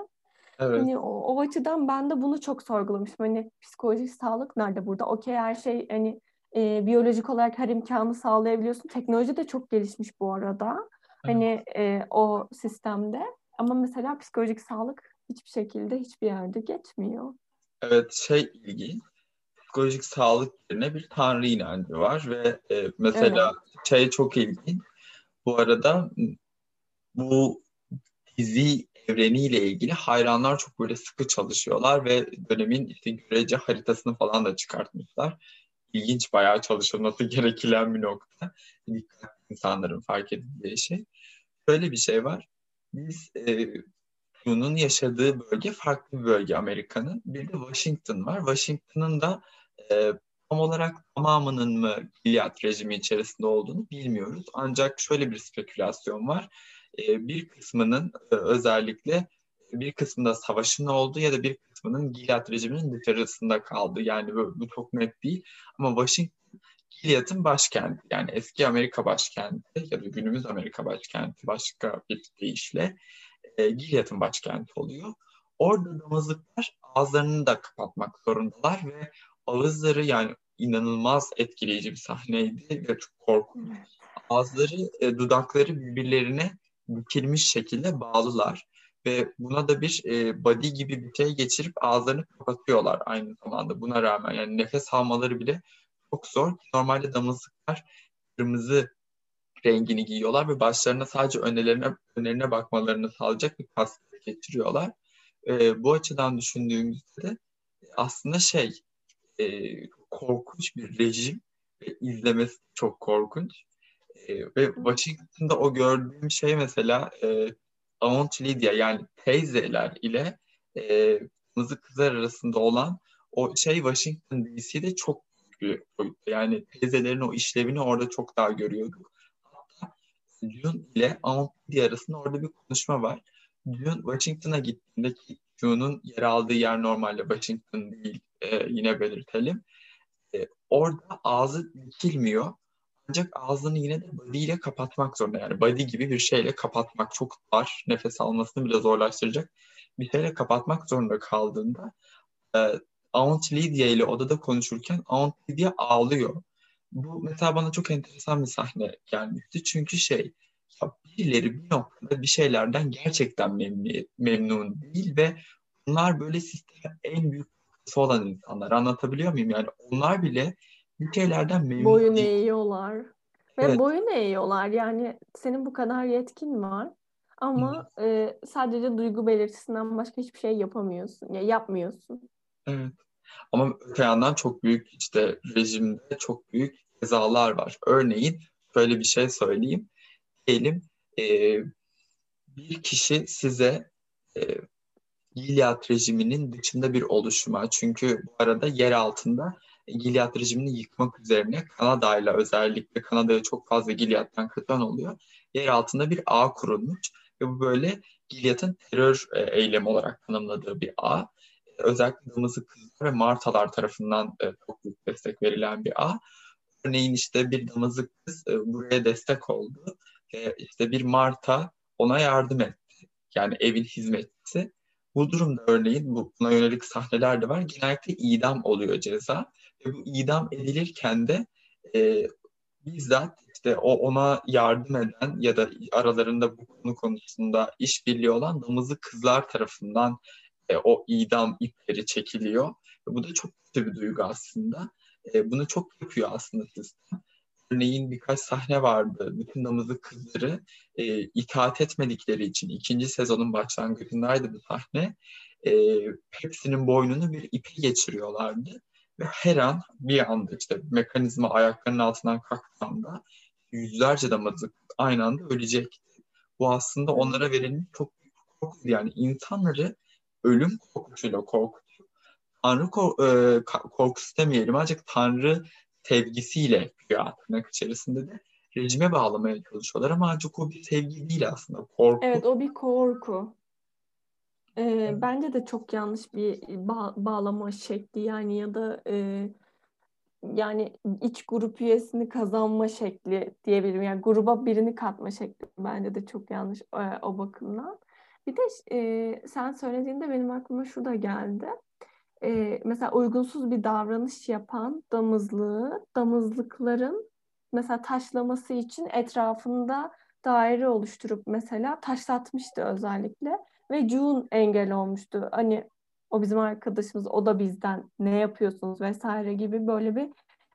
Speaker 2: Evet. Hani o, o açıdan ben de bunu çok sorgulamıştım. Hani psikolojik sağlık nerede burada? Okey her şey hani e, biyolojik olarak her imkanı sağlayabiliyorsun. Teknoloji de çok gelişmiş bu arada. Hani e, o sistemde. Ama mesela psikolojik sağlık hiçbir şekilde hiçbir yerde geçmiyor.
Speaker 1: Evet şey ilginç. Psikolojik sağlık yerine bir tanrı inancı var ve e, mesela evet. şey çok ilginç. Bu arada bu dizi evreniyle ilgili hayranlar çok böyle sıkı çalışıyorlar ve dönemin işte görece haritasını falan da çıkartmışlar. İlginç bayağı çalışılması <laughs> gereken bir nokta. Dikkat insanların fark edildiği şey. Böyle bir şey var. Biz e, bunun yaşadığı bölge farklı bir bölge Amerika'nın. Bir de Washington var. Washington'ın da e, tam olarak tamamının mı Gilead rejimi içerisinde olduğunu bilmiyoruz. Ancak şöyle bir spekülasyon var. E, bir kısmının e, özellikle bir kısmında savaşın olduğu ya da bir kısmının Gilead rejiminin dışarısında kaldığı. Yani bu, bu çok net değil. Ama Washington Gilead'ın başkenti. Yani eski Amerika başkenti ya da günümüz Amerika başkenti başka bir deyişle e, Gilead'ın başkenti oluyor. Orada damızlıklar ağızlarını da kapatmak zorundalar ve ağızları yani inanılmaz etkileyici bir sahneydi ve çok korkunç. Ağızları, e, dudakları birbirlerine bükülmüş şekilde bağlılar ve buna da bir e, body gibi bir şey geçirip ağızlarını kapatıyorlar aynı zamanda. Buna rağmen yani nefes almaları bile çok zor. Normalde damızlıklar kırmızı rengini giyiyorlar ve başlarına sadece önlerine, önlerine bakmalarını sağlayacak bir kask geçiriyorlar. E, bu açıdan düşündüğümüzde de aslında şey e, korkunç bir rejim izlemesi çok korkunç. E, ve Washington'da o gördüğüm şey mesela e, Aunt Lydia yani teyzeler ile e, kızı kızlar arasında olan o şey Washington DC'de çok büyük Yani teyzelerin o işlevini orada çok daha görüyorduk. Hatta June ile Aunt Lydia arasında orada bir konuşma var. June Washington'a gittiğinde ki June'un yer aldığı yer normalde Washington değil e, yine belirtelim. E, orada ağzı dikilmiyor. Ancak ağzını yine de body ile kapatmak zorunda. Yani body gibi bir şeyle kapatmak çok dar. Nefes almasını bile zorlaştıracak bir şeyle kapatmak zorunda kaldığında e, Aunt Lydia ile odada konuşurken Aunt Lydia ağlıyor. Bu mesela bana çok enteresan bir sahne gelmişti. Çünkü şey ya birileri bir noktada bir şeylerden gerçekten memnun, memnun değil ve bunlar böyle sistemin en büyük olan insanlar. Anlatabiliyor muyum? Yani onlar bile bir şeylerden memnun
Speaker 2: Boyun değil. eğiyorlar. Ve evet. boyun eğiyorlar. Yani senin bu kadar yetkin var. Ama e, sadece duygu belirtisinden başka hiçbir şey yapamıyorsun. Ya yapmıyorsun.
Speaker 1: Evet. Ama öte yandan çok büyük işte rejimde çok büyük cezalar var. Örneğin şöyle bir şey söyleyeyim. Diyelim e, bir kişi size e, Gilead rejiminin dışında bir oluşuma çünkü bu arada yer altında Gilead rejimini yıkmak üzerine Kanada ile özellikle Kanada'ya çok fazla Gilead'dan katılan oluyor. Yer altında bir ağ kurulmuş ve bu böyle Gilead'ın terör e, eylemi olarak tanımladığı bir ağ. Özellikle damızı kızlar ve martalar tarafından e, çok büyük destek verilen bir ağ. Örneğin işte bir damızlık kız e, buraya destek oldu. İşte bir marta ona yardım etti. Yani evin hizmetçisi. Bu durumda örneğin bu, buna yönelik sahneler de var. Genellikle idam oluyor ceza. Bu idam edilirken de e, bizzat işte o ona yardım eden ya da aralarında bu konu konusunda işbirliği olan damızlı kızlar tarafından e, o idam ipleri çekiliyor. Ve bu da çok kötü bir duygu aslında. E, bunu çok yapıyor aslında sistem. Örneğin birkaç sahne vardı. Bütün damızlı kızları e, itaat etmedikleri için ikinci sezonun başlangıcındaydı bu sahne. E, hepsinin boynunu bir ipe geçiriyorlardı. Ve her an bir anda işte mekanizma ayaklarının altından kalktığında yüzlerce damızlık aynı anda ölecekti. Bu aslında onlara verilmiş çok korku. Yani insanları ölüm korkusuyla korkutuyor. Tanrı kor- e, korkusu demeyelim ancak Tanrı sevgisiyle güya tırnak içerisinde de rejime bağlamaya çalışıyorlar ama ancak o bir sevgi değil aslında korku.
Speaker 2: Evet o bir korku. Ee, bence de çok yanlış bir ba- bağlama şekli yani ya da e, yani iç grup üyesini kazanma şekli diyebilirim. Yani gruba birini katma şekli bence de çok yanlış e, o bakımdan. Bir de e, sen söylediğinde benim aklıma şu da geldi e, mesela uygunsuz bir davranış yapan damızlığı, damızlıkların mesela taşlaması için etrafında daire oluşturup mesela taşlatmıştı özellikle ve June engel olmuştu. Hani o bizim arkadaşımız, o da bizden ne yapıyorsunuz vesaire gibi böyle bir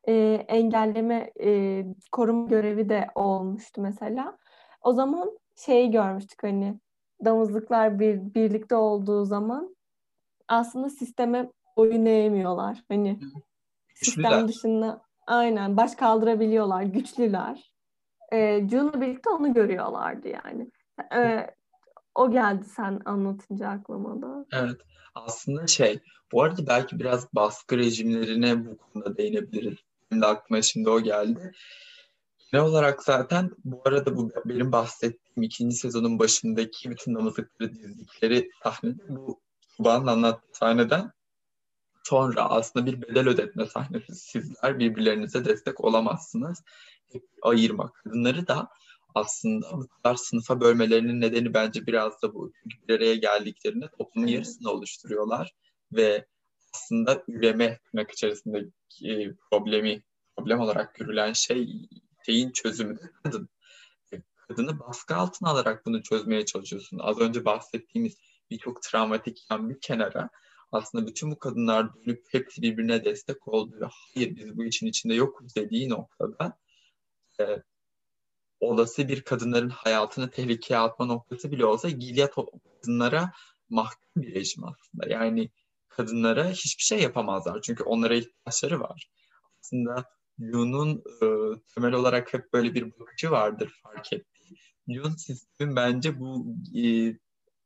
Speaker 2: e, engelleme, e, koruma görevi de olmuştu mesela. O zaman şeyi görmüştük hani damızlıklar bir, birlikte olduğu zaman aslında sisteme boyun eğmiyorlar. Hani Güçlüler. sistem dışında aynen baş kaldırabiliyorlar. Güçlüler. E, June'la birlikte onu görüyorlardı yani. E, o geldi sen anlatınca aklıma da.
Speaker 1: Evet. Aslında şey, bu arada belki biraz baskı rejimlerine bu konuda değinebiliriz. Benim de aklıma şimdi o geldi. Ne olarak zaten bu arada bu benim bahsettiğim ikinci sezonun başındaki bütün namazlıkları dizdikleri sahnede bu Tuba'nın anlattığı sahneden sonra aslında bir bedel ödetme sahnesi. Sizler birbirlerinize destek olamazsınız. Ayırmak. Kadınları da aslında bu kadar sınıfa bölmelerinin nedeni bence biraz da bu. Çünkü bir araya geldiklerinde toplumun yarısını oluşturuyorlar ve aslında üreme tırnak içerisindeki problemi problem olarak görülen şey şeyin çözümü de kadın. Kadını baskı altına alarak bunu çözmeye çalışıyorsun. Az önce bahsettiğimiz birçok travmatik yan bir kenara aslında bütün bu kadınlar dönüp hepsi birbirine destek oldu ve hayır biz bu için içinde yokuz dediği noktada e, olası bir kadınların hayatını tehlikeye atma noktası bile olsa Gilead kadınlara mahkum bir rejim aslında. Yani kadınlara hiçbir şey yapamazlar çünkü onlara ihtiyaçları var. Aslında Yu'nun e, temel olarak hep böyle bir bakıcı vardır fark ettiği. Yun sistemin bence bu e,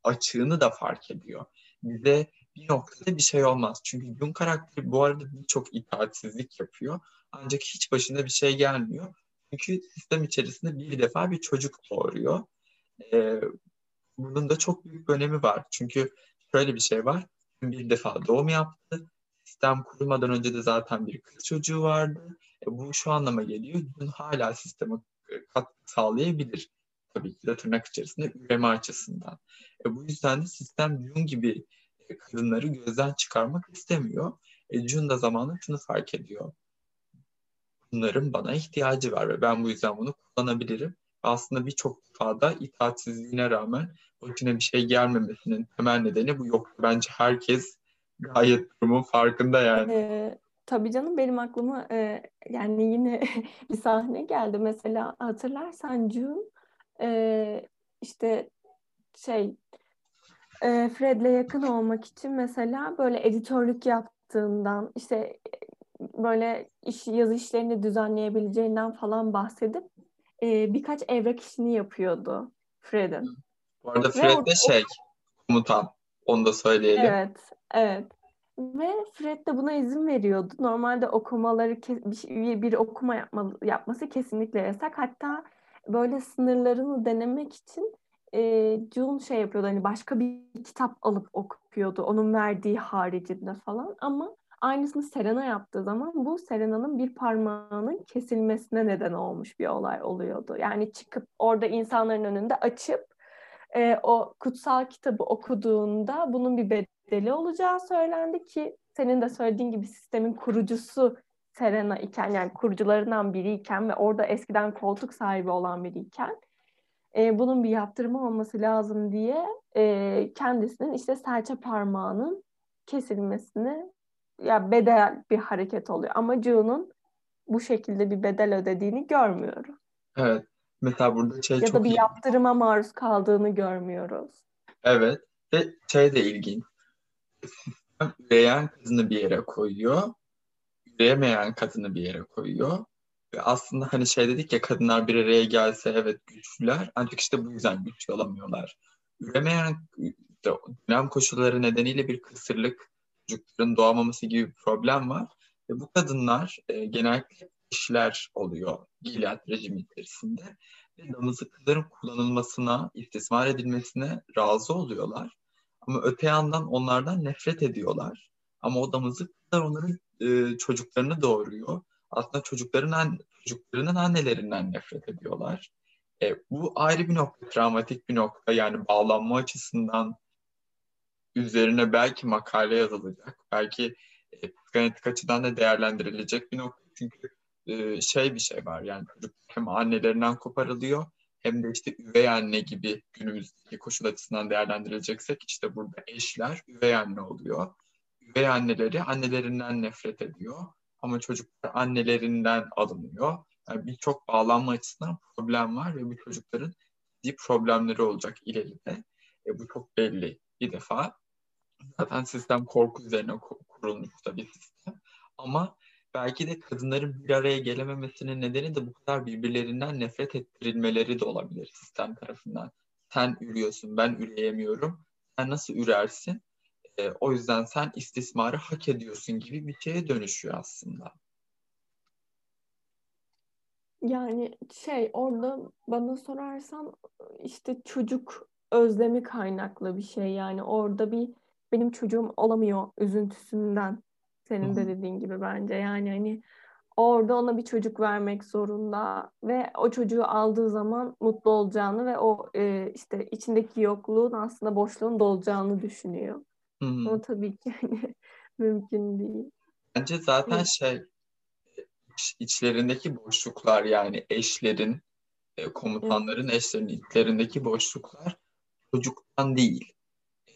Speaker 1: açığını da fark ediyor. Bize bir noktada bir şey olmaz. Çünkü Jung karakteri bu arada birçok itaatsizlik yapıyor. Ancak hiç başına bir şey gelmiyor. Çünkü sistem içerisinde bir defa bir çocuk doğuruyor. Ee, bunun da çok büyük önemi var. Çünkü şöyle bir şey var. Bir defa doğum yaptı. Sistem kurulmadan önce de zaten bir kız çocuğu vardı. E, bu şu anlama geliyor. Jung hala sisteme katkı sağlayabilir. Tabii ki de tırnak içerisinde üreme açısından. E, bu yüzden de sistem Jung gibi kadınları gözden çıkarmak istemiyor. E, Jun da zamanla şunu fark ediyor. Bunların bana ihtiyacı var ve ben bu yüzden bunu kullanabilirim. Aslında birçok defada itaatsizliğine rağmen başına bir şey gelmemesinin temel nedeni bu yok. Bence herkes gayet durumun farkında yani.
Speaker 2: Ee, tabii canım benim aklıma e, yani yine <laughs> bir sahne geldi. Mesela hatırlarsan June e, işte şey e, Fred'le yakın olmak için mesela böyle editörlük yaptığından işte böyle iş, yazı işlerini düzenleyebileceğinden falan bahsedip e, birkaç evrak işini yapıyordu Fred'in.
Speaker 1: Bu arada Fred de şey komutan onu da söyleyelim.
Speaker 2: Evet, evet. Ve Fred de buna izin veriyordu. Normalde okumaları bir, bir okuma yapma, yapması kesinlikle yasak. Hatta böyle sınırlarını denemek için e, June şey yapıyordu hani başka bir kitap alıp okuyordu onun verdiği haricinde falan ama aynısını Serena yaptığı zaman bu Serena'nın bir parmağının kesilmesine neden olmuş bir olay oluyordu. Yani çıkıp orada insanların önünde açıp e, o kutsal kitabı okuduğunda bunun bir bedeli olacağı söylendi ki senin de söylediğin gibi sistemin kurucusu Serena iken yani kurucularından biriyken ve orada eskiden koltuk sahibi olan biriyken e, bunun bir yaptırımı olması lazım diye e, kendisinin işte serçe parmağının kesilmesini ya bedel bir hareket oluyor. Ama June'un bu şekilde bir bedel ödediğini görmüyoruz.
Speaker 1: Evet. Mesela burada şey
Speaker 2: ya
Speaker 1: çok
Speaker 2: da bir
Speaker 1: iyi.
Speaker 2: yaptırıma maruz kaldığını görmüyoruz.
Speaker 1: Evet. Ve şey de ilginç. <laughs> Üreyen kadını bir yere koyuyor. Üreyemeyen kadını bir yere koyuyor. Ve aslında hani şey dedik ya kadınlar bir araya gelse evet güçlüler ancak işte bu yüzden güçlü olamıyorlar. Üremeyen dönem koşulları nedeniyle bir kısırlık, çocukların doğamaması gibi bir problem var. Ve bu kadınlar e, genellikle kişiler oluyor Gilead rejimi içerisinde. Ve damızlıkların kullanılmasına, istismar edilmesine razı oluyorlar. Ama öte yandan onlardan nefret ediyorlar. Ama o damızlıklar onların e, çocuklarını doğuruyor aslında çocukların an, çocuklarının annelerinden nefret ediyorlar. E, bu ayrı bir nokta, travmatik bir nokta. Yani bağlanma açısından üzerine belki makale yazılacak. Belki e, psikanetik açıdan da değerlendirilecek bir nokta. Çünkü e, şey bir şey var yani hem annelerinden koparılıyor hem de işte üvey anne gibi günümüzdeki koşul açısından değerlendireceksek işte burada eşler üvey anne oluyor. Üvey anneleri annelerinden nefret ediyor ama çocuklar annelerinden alınıyor. Yani birçok bağlanma açısından problem var ve bu çocukların ciddi problemleri olacak ileride. E, bu çok belli bir defa. Zaten sistem korku üzerine kurulmuş da bir sistem. Ama belki de kadınların bir araya gelememesinin nedeni de bu kadar birbirlerinden nefret ettirilmeleri de olabilir sistem tarafından. Sen ürüyorsun, ben üreyemiyorum. Sen nasıl ürersin? E, o yüzden sen istismarı hak ediyorsun gibi bir şeye dönüşüyor aslında.
Speaker 2: Yani şey orada bana sorarsan işte çocuk özlemi kaynaklı bir şey yani orada bir benim çocuğum olamıyor üzüntüsünden senin de dediğin gibi bence yani hani orada ona bir çocuk vermek zorunda ve o çocuğu aldığı zaman mutlu olacağını ve o e, işte içindeki yokluğun aslında boşluğun dolacağını düşünüyor.
Speaker 1: Hı-hı.
Speaker 2: O tabii ki hani <laughs> mümkün değil.
Speaker 1: Bence zaten şey içlerindeki boşluklar yani eşlerin, e, komutanların evet. eşlerin içlerindeki boşluklar çocuktan değil.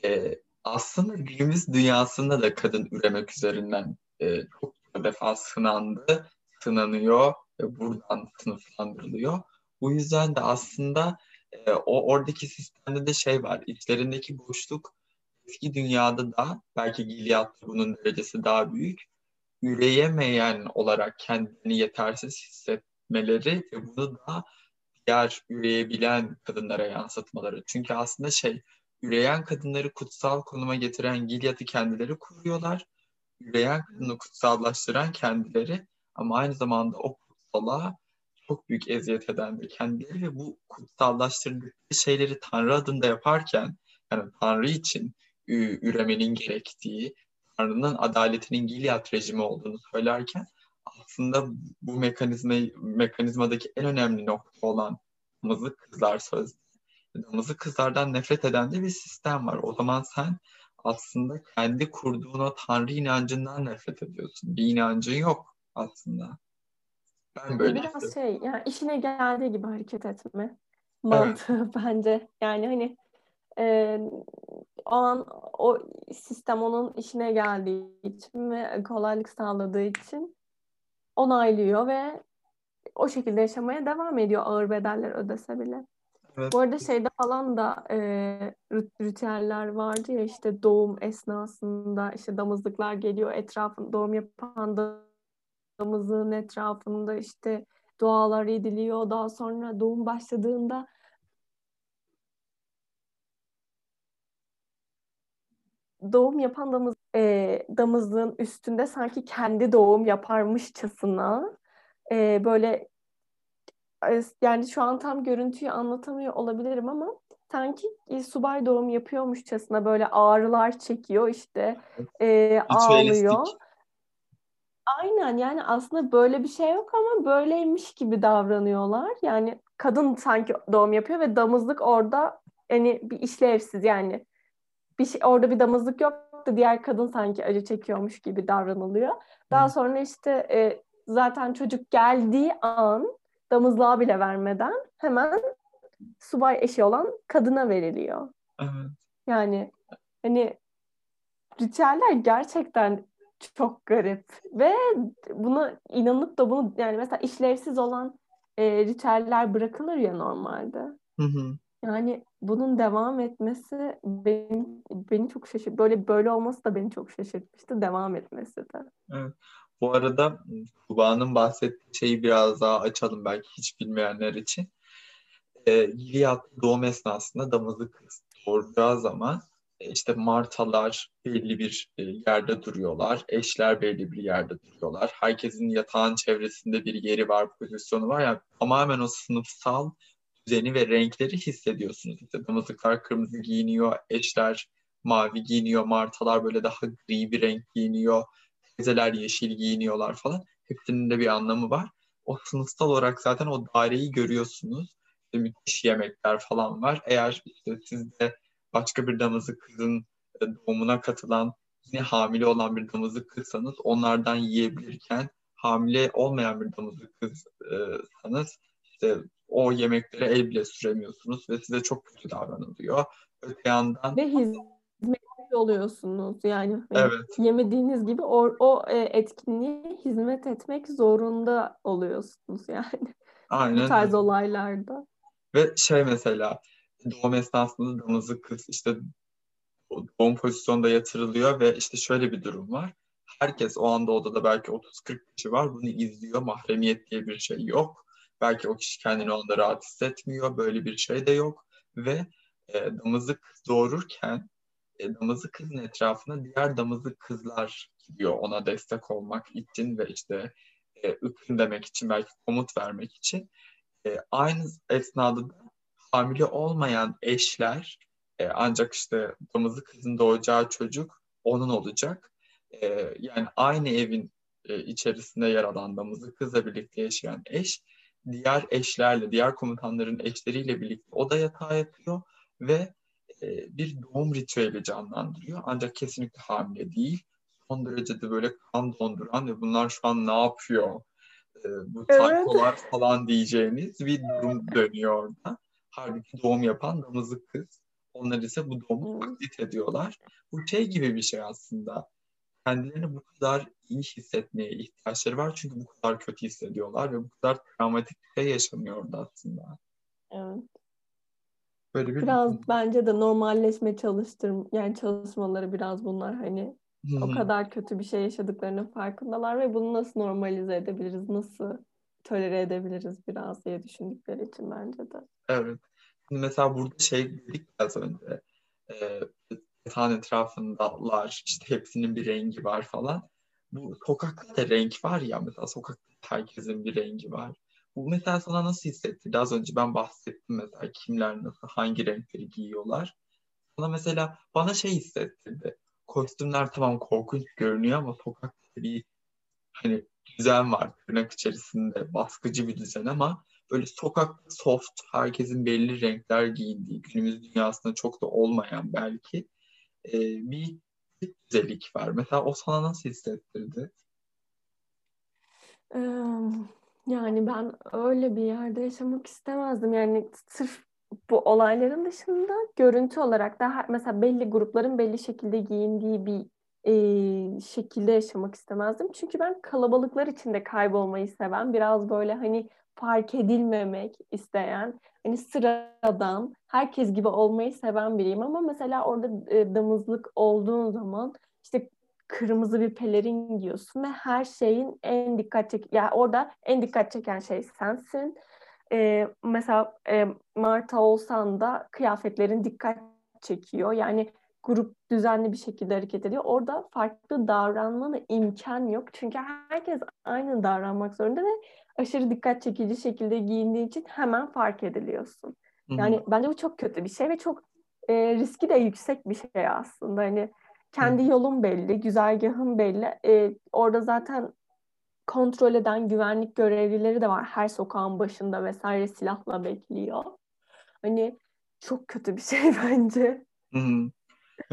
Speaker 1: E, aslında günümüz dünyasında da kadın üremek üzerinden e, çok defa sınandı, sınanıyor ve buradan sınıflandırılıyor. Bu yüzden de aslında e, o oradaki sistemde de şey var. İçlerindeki boşluk eski dünyada da belki Gilead'da bunun derecesi daha büyük üreyemeyen olarak kendini yetersiz hissetmeleri ve bunu da diğer üreyebilen kadınlara yansıtmaları. Çünkü aslında şey üreyen kadınları kutsal konuma getiren Gilead'ı kendileri kuruyorlar. Üreyen kadını kutsallaştıran kendileri ama aynı zamanda o kutsala çok büyük eziyet eden de kendileri ve bu kutsallaştırdıkları şeyleri Tanrı adında yaparken yani Tanrı için üremenin gerektiği, Tanrı'nın adaletinin Gilead rejimi olduğunu söylerken aslında bu mekanizma mekanizmadaki en önemli nokta olan damızlık kızlar sözü. Damızlık kızlardan nefret eden de bir sistem var. O zaman sen aslında kendi kurduğun o tanrı inancından nefret ediyorsun. Bir inancın yok aslında.
Speaker 2: Ben böyle Biraz istedim. şey yani işine geldiği gibi hareket etme mantığı evet. <laughs> bence. Yani hani e, o an o sistem onun işine geldiği için ve kolaylık sağladığı için onaylıyor ve o şekilde yaşamaya devam ediyor ağır bedeller ödese bile. Evet. Bu arada şeyde falan da e, ritüeller vardı ya işte doğum esnasında işte damızlıklar geliyor etrafında doğum yapan damızlığın etrafında işte dualar ediliyor. Daha sonra doğum başladığında doğum yapan damız, e, damızlığın üstünde sanki kendi doğum yaparmışçasına e, böyle yani şu an tam görüntüyü anlatamıyor olabilirim ama sanki subay doğum yapıyormuşçasına böyle ağrılar çekiyor işte e, ağlıyor. Aynen yani aslında böyle bir şey yok ama böyleymiş gibi davranıyorlar. Yani kadın sanki doğum yapıyor ve damızlık orada hani bir işlevsiz yani bir şey, orada bir damızlık yok da diğer kadın sanki acı çekiyormuş gibi davranılıyor. Daha sonra işte e, zaten çocuk geldiği an damızlığa bile vermeden hemen subay eşi olan kadına veriliyor. Evet. Yani hani ritüeller gerçekten çok garip ve buna inanıp da bunu yani mesela işlevsiz olan e, ritüeller bırakılır ya normalde. Hı hı. Yani bunun devam etmesi beni, beni çok şaşırt. Böyle böyle olması da beni çok şaşırtmıştı. Devam etmesi de.
Speaker 1: Evet. Bu arada Kuba'nın bahsettiği şeyi biraz daha açalım belki hiç bilmeyenler için. E, Gilead doğum esnasında damızlık kız doğuracağı zaman e, işte martalar belli bir e, yerde duruyorlar. Eşler belli bir yerde duruyorlar. Herkesin yatağın çevresinde bir yeri var, pozisyonu var. Yani tamamen o sınıfsal düzeni ve renkleri hissediyorsunuz. İşte damızlıklar kırmızı giyiniyor, eşler mavi giyiniyor, martalar böyle daha gri bir renk giyiniyor teyzeler yeşil giyiniyorlar falan. Hepsinin de bir anlamı var. O sınıfsal olarak zaten o daireyi görüyorsunuz. İşte müthiş yemekler falan var. Eğer işte siz de başka bir damızı kızın e, doğumuna katılan yine hamile olan bir damızı kızsanız onlardan yiyebilirken hamile olmayan bir damızı kızsanız işte o yemeklere el bile süremiyorsunuz ve size çok kötü davranılıyor. Öte yandan
Speaker 2: ve hizmet oluyorsunuz yani. Hani evet. Yemediğiniz gibi o, o e, etkinliğe hizmet etmek zorunda oluyorsunuz yani. <laughs> Aynen. Bu tarz olaylarda.
Speaker 1: Ve şey mesela doğum esnasında damızı kız işte doğum pozisyonda yatırılıyor ve işte şöyle bir durum var. Herkes o anda odada belki 30-40 kişi var. Bunu izliyor. Mahremiyet diye bir şey yok. Belki o kişi kendini onda rahat hissetmiyor. Böyle bir şey de yok. Ve e, damızı kız doğururken e, damızı kızın etrafına diğer damızı kızlar gidiyor ona destek olmak için ve işte e, ıkın demek için belki komut vermek için. E, aynı esnada da hamile olmayan eşler e, ancak işte damızı kızın doğacağı çocuk onun olacak. E, yani aynı evin e, içerisinde yer alan damızı kızla birlikte yaşayan eş diğer eşlerle, diğer komutanların eşleriyle birlikte o da yatağa yatıyor ve bir doğum ritüeli canlandırıyor. Ancak kesinlikle hamile değil. Son derece de böyle kan donduran ve bunlar şu an ne yapıyor? E, bu tankolar evet. falan diyeceğiniz bir durum dönüyor orada. Halbuki doğum yapan damızlık kız. Onlar ise bu doğumu taklit ediyorlar. Bu şey gibi bir şey aslında. Kendilerini bu kadar iyi hissetmeye ihtiyaçları var. Çünkü bu kadar kötü hissediyorlar ve bu kadar travmatik bir şey yaşanıyor orada aslında.
Speaker 2: Evet. Böyle bir biraz bence de normalleşme çalıştır yani çalışmaları biraz bunlar hani Hı-hı. o kadar kötü bir şey yaşadıklarının farkındalar ve bunu nasıl normalize edebiliriz, nasıl tolere edebiliriz biraz diye düşündükleri için bence de.
Speaker 1: Evet. Şimdi mesela burada şey dedik az önce. E, yatağın etrafındalar, işte hepsinin bir rengi var falan. Bu sokakta da renk var ya mesela sokakta herkesin bir rengi var. Bu mesela sana nasıl hissettirdi? Az önce ben bahsettim mesela kimler nasıl, hangi renkleri giyiyorlar. Sana mesela bana şey hissettirdi. Kostümler tamam korkunç görünüyor ama sokakta bir hani düzen var tırnak içerisinde baskıcı bir düzen ama böyle sokak soft herkesin belli renkler giyindiği günümüz dünyasında çok da olmayan belki e, bir güzellik var. Mesela o sana nasıl hissettirdi?
Speaker 2: Yani ben öyle bir yerde yaşamak istemezdim. Yani sırf bu olayların dışında görüntü olarak da mesela belli grupların belli şekilde giyindiği bir e, şekilde yaşamak istemezdim. Çünkü ben kalabalıklar içinde kaybolmayı seven, biraz böyle hani fark edilmemek isteyen, hani sıradan, herkes gibi olmayı seven biriyim. Ama mesela orada e, damızlık olduğun zaman işte kırmızı bir pelerin giyiyorsun ve her şeyin en dikkat çek ya yani orada en dikkat çeken şey sensin. Ee, mesela e, Marta olsan da kıyafetlerin dikkat çekiyor. Yani grup düzenli bir şekilde hareket ediyor. Orada farklı davranmana imkan yok. Çünkü herkes aynı davranmak zorunda ve aşırı dikkat çekici şekilde giyindiği için hemen fark ediliyorsun. Hı-hı. Yani bence bu çok kötü bir şey ve çok e, riski de yüksek bir şey aslında. Hani kendi yolun belli, güzergahın belli. E, orada zaten kontrol eden güvenlik görevlileri de var. Her sokağın başında vesaire silahla bekliyor. Hani çok kötü bir şey <laughs> bence.
Speaker 1: Hı-hı.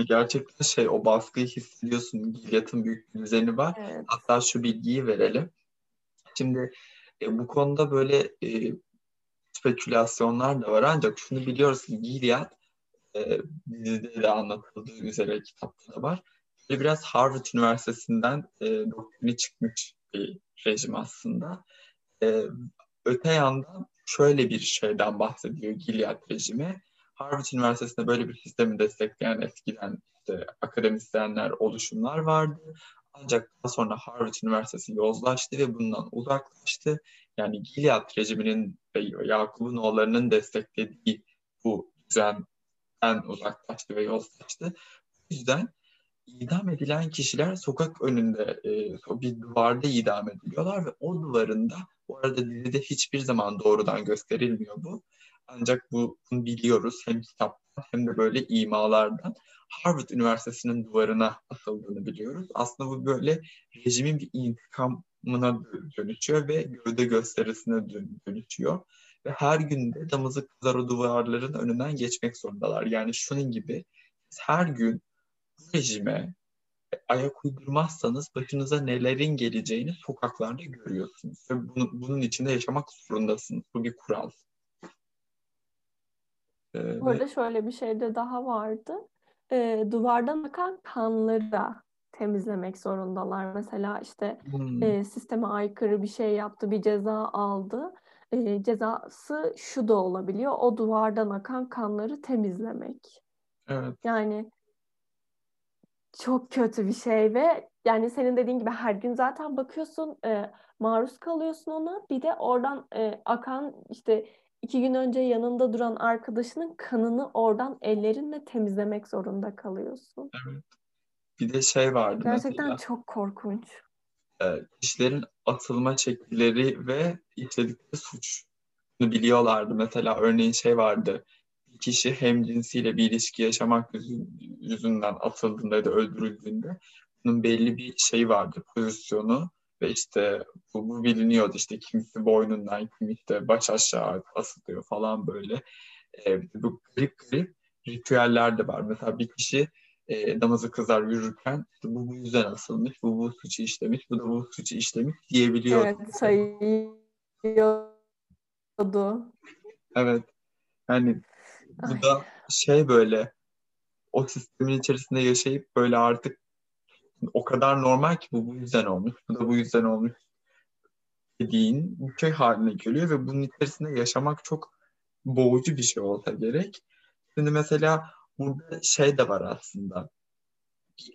Speaker 1: Gerçekten şey o baskıyı hissediyorsun. Gilyatın büyük bir düzeni var. Evet. Hatta şu bilgiyi verelim. Şimdi e, bu konuda böyle e, spekülasyonlar da var ancak şunu biliyoruz ki Gilead e, dizide de anlatıldığı üzere kitapta da var. Böyle biraz Harvard Üniversitesi'nden e, doktrini çıkmış bir rejim aslında. E, öte yandan şöyle bir şeyden bahsediyor Gilead rejimi. Harvard Üniversitesi'nde böyle bir sistemi destekleyen eskiden işte akademisyenler, oluşumlar vardı. Ancak daha sonra Harvard Üniversitesi yozlaştı ve bundan uzaklaştı. Yani Gilead rejiminin ve Yakup'un oğullarının desteklediği bu düzenden uzaklaştı ve yozlaştı. Bu yüzden idam edilen kişiler sokak önünde e, bir duvarda idam ediliyorlar ve o duvarında bu arada dizide hiçbir zaman doğrudan gösterilmiyor bu. Ancak bunu biliyoruz hem kitaptan hem de böyle imalardan. Harvard Üniversitesi'nin duvarına asıldığını biliyoruz. Aslında bu böyle rejimin bir intikamına dönüşüyor ve gövde gösterisine dönüşüyor. Ve her gün de damızı kızar o duvarların önünden geçmek zorundalar. Yani şunun gibi her gün bu rejime ayak uydurmazsanız başınıza nelerin geleceğini sokaklarda görüyorsunuz. Ve bunu, bunun içinde yaşamak zorundasınız. Bu bir kural.
Speaker 2: Ee, Bu arada şöyle bir şey de daha vardı. Ee, duvardan akan kanları da temizlemek zorundalar. Mesela işte hmm. e, sisteme aykırı bir şey yaptı, bir ceza aldı. E, cezası şu da olabiliyor. O duvardan akan kanları temizlemek.
Speaker 1: Evet.
Speaker 2: Yani çok kötü bir şey ve yani senin dediğin gibi her gün zaten bakıyorsun e, maruz kalıyorsun ona. Bir de oradan e, akan işte iki gün önce yanında duran arkadaşının kanını oradan ellerinle temizlemek zorunda kalıyorsun.
Speaker 1: Evet. Bir de şey vardı
Speaker 2: Gerçekten mesela, çok korkunç.
Speaker 1: E, kişilerin atılma şekilleri ve işledikleri suç biliyorlardı. Mesela örneğin şey vardı. Bir kişi hem cinsiyle bir ilişki yaşamak yüzünden atıldığında ya da öldürüldüğünde bunun belli bir şey vardı, pozisyonu ve işte bu, bu biliniyordu işte kimisi boynundan kim işte baş aşağı asılıyor falan böyle. E, bu garip garip ritüeller de var. Mesela bir kişi e, namazı kızar yürürken bu bu yüzden asılmış, bu bu suçu işlemiş, bu da bu suçu işlemiş diyebiliyor.
Speaker 2: Evet sayıyordu.
Speaker 1: Evet. Yani bu Ay. da şey böyle o sistemin içerisinde yaşayıp böyle artık o kadar normal ki bu bu yüzden olmuş, bu da bu yüzden olmuş dediğin bir şey haline geliyor ve bunun içerisinde yaşamak çok boğucu bir şey olsa gerek. Şimdi mesela burada şey de var aslında.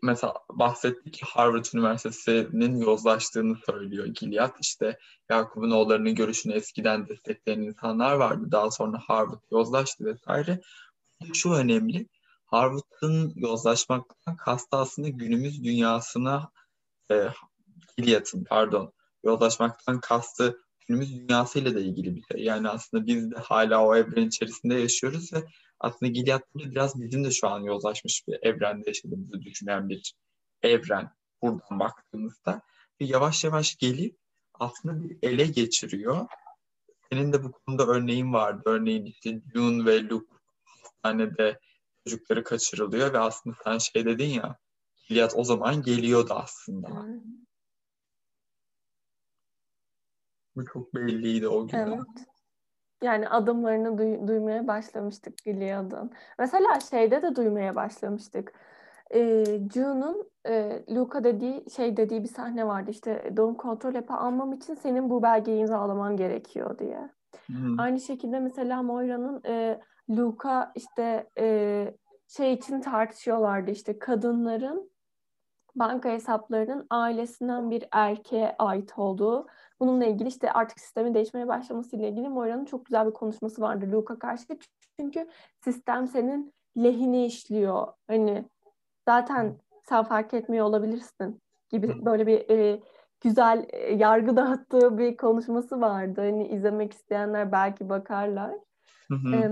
Speaker 1: Mesela bahsettik Harvard Üniversitesi'nin yozlaştığını söylüyor Gilead. İşte Yakup'un oğullarının görüşünü eskiden destekleyen insanlar vardı. Daha sonra Harvard yozlaştı vesaire. Şu önemli. Harvard'ın yozlaşmaktan kastı aslında günümüz dünyasına e, Gilead'ın pardon yozlaşmaktan kastı günümüz dünyasıyla da ilgili bir şey. Yani aslında biz de hala o evren içerisinde yaşıyoruz ve aslında Gilead biraz bizim de şu an yozlaşmış bir evrende yaşadığımızı düşünen bir evren buradan baktığımızda. Ve yavaş yavaş gelip aslında bir ele geçiriyor. Senin de bu konuda örneğin vardı. Örneğin işte June ve Luke hastanede çocukları kaçırılıyor ve aslında sen şey dedin ya Gilead o zaman geliyordu aslında. Hmm. Bu çok belliydi o gün.
Speaker 2: Evet. Yani adımlarını duy- duymaya başlamıştık Gilead'ın. Mesela şeyde de duymaya başlamıştık. Ee, June'un e, Luca dediği şey dediği bir sahne vardı. İşte doğum kontrol hapı almam için senin bu belgeyi imzalaman gerekiyor diye. Hmm. Aynı şekilde mesela Moira'nın e, Luca işte e, şey için tartışıyorlardı işte kadınların banka hesaplarının ailesinden bir erkeğe ait olduğu. Bununla ilgili işte artık sistemin değişmeye başlamasıyla ilgili Moira'nın çok güzel bir konuşması vardı Luca karşı. Çünkü sistem senin lehine işliyor. Hani zaten sen fark etmiyor olabilirsin gibi böyle bir e, güzel e, yargı <laughs> dağıttığı bir konuşması vardı. Hani izlemek isteyenler belki bakarlar. Hı hı. E,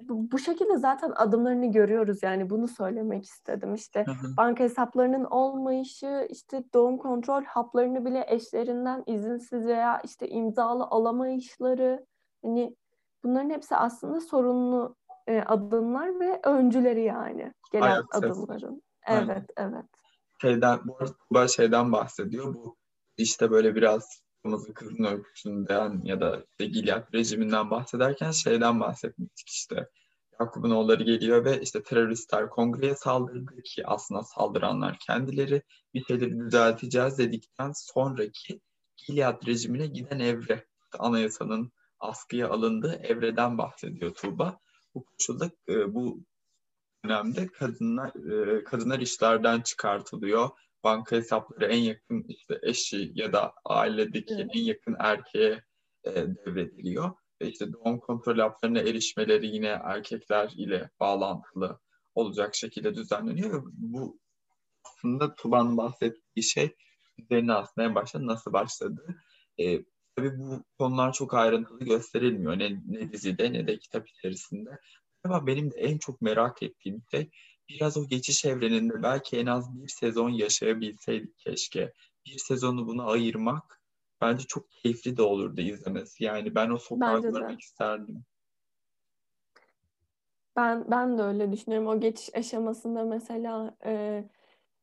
Speaker 2: bu, şekilde zaten adımlarını görüyoruz yani bunu söylemek istedim. İşte hı hı. banka hesaplarının olmayışı, işte doğum kontrol haplarını bile eşlerinden izinsiz veya işte imzalı alamayışları hani bunların hepsi aslında sorunlu e, adımlar ve öncüleri yani gelen Ayak adımların. Evet, Aynen. evet.
Speaker 1: Şeyden, bu arada şeyden bahsediyor. Bu işte böyle biraz kırmızı kızın öyküsünden ya da işte Gilead rejiminden bahsederken şeyden bahsetmiştik işte. Yakup'un oğulları geliyor ve işte teröristler kongreye saldırdı ki aslında saldıranlar kendileri bir şeyleri düzelteceğiz dedikten sonraki Gilead rejimine giden evre anayasanın askıya alındığı evreden bahsediyor Tuğba. Bu koşulda e, bu dönemde kadınlar e, kadınlar işlerden çıkartılıyor. Banka hesapları en yakın işte eşi ya da ailedeki evet. en yakın erkeğe e, devrediliyor. Ve işte doğum kontrol haplarına erişmeleri yine erkekler ile bağlantılı olacak şekilde düzenleniyor. Ve bu aslında Tuban'ın bahsettiği şey üzerine aslında en başta nasıl başladı. E, tabii bu konular çok ayrıntılı gösterilmiyor. Ne, ne dizide ne de kitap içerisinde. Ama benim de en çok merak ettiğim şey biraz o geçiş evreninde belki en az bir sezon yaşayabilseydik keşke. Bir sezonu buna ayırmak bence çok keyifli de olurdu izlemesi. Yani ben o sokağı görmek isterdim.
Speaker 2: Ben ben de öyle düşünüyorum. O geçiş aşamasında mesela e,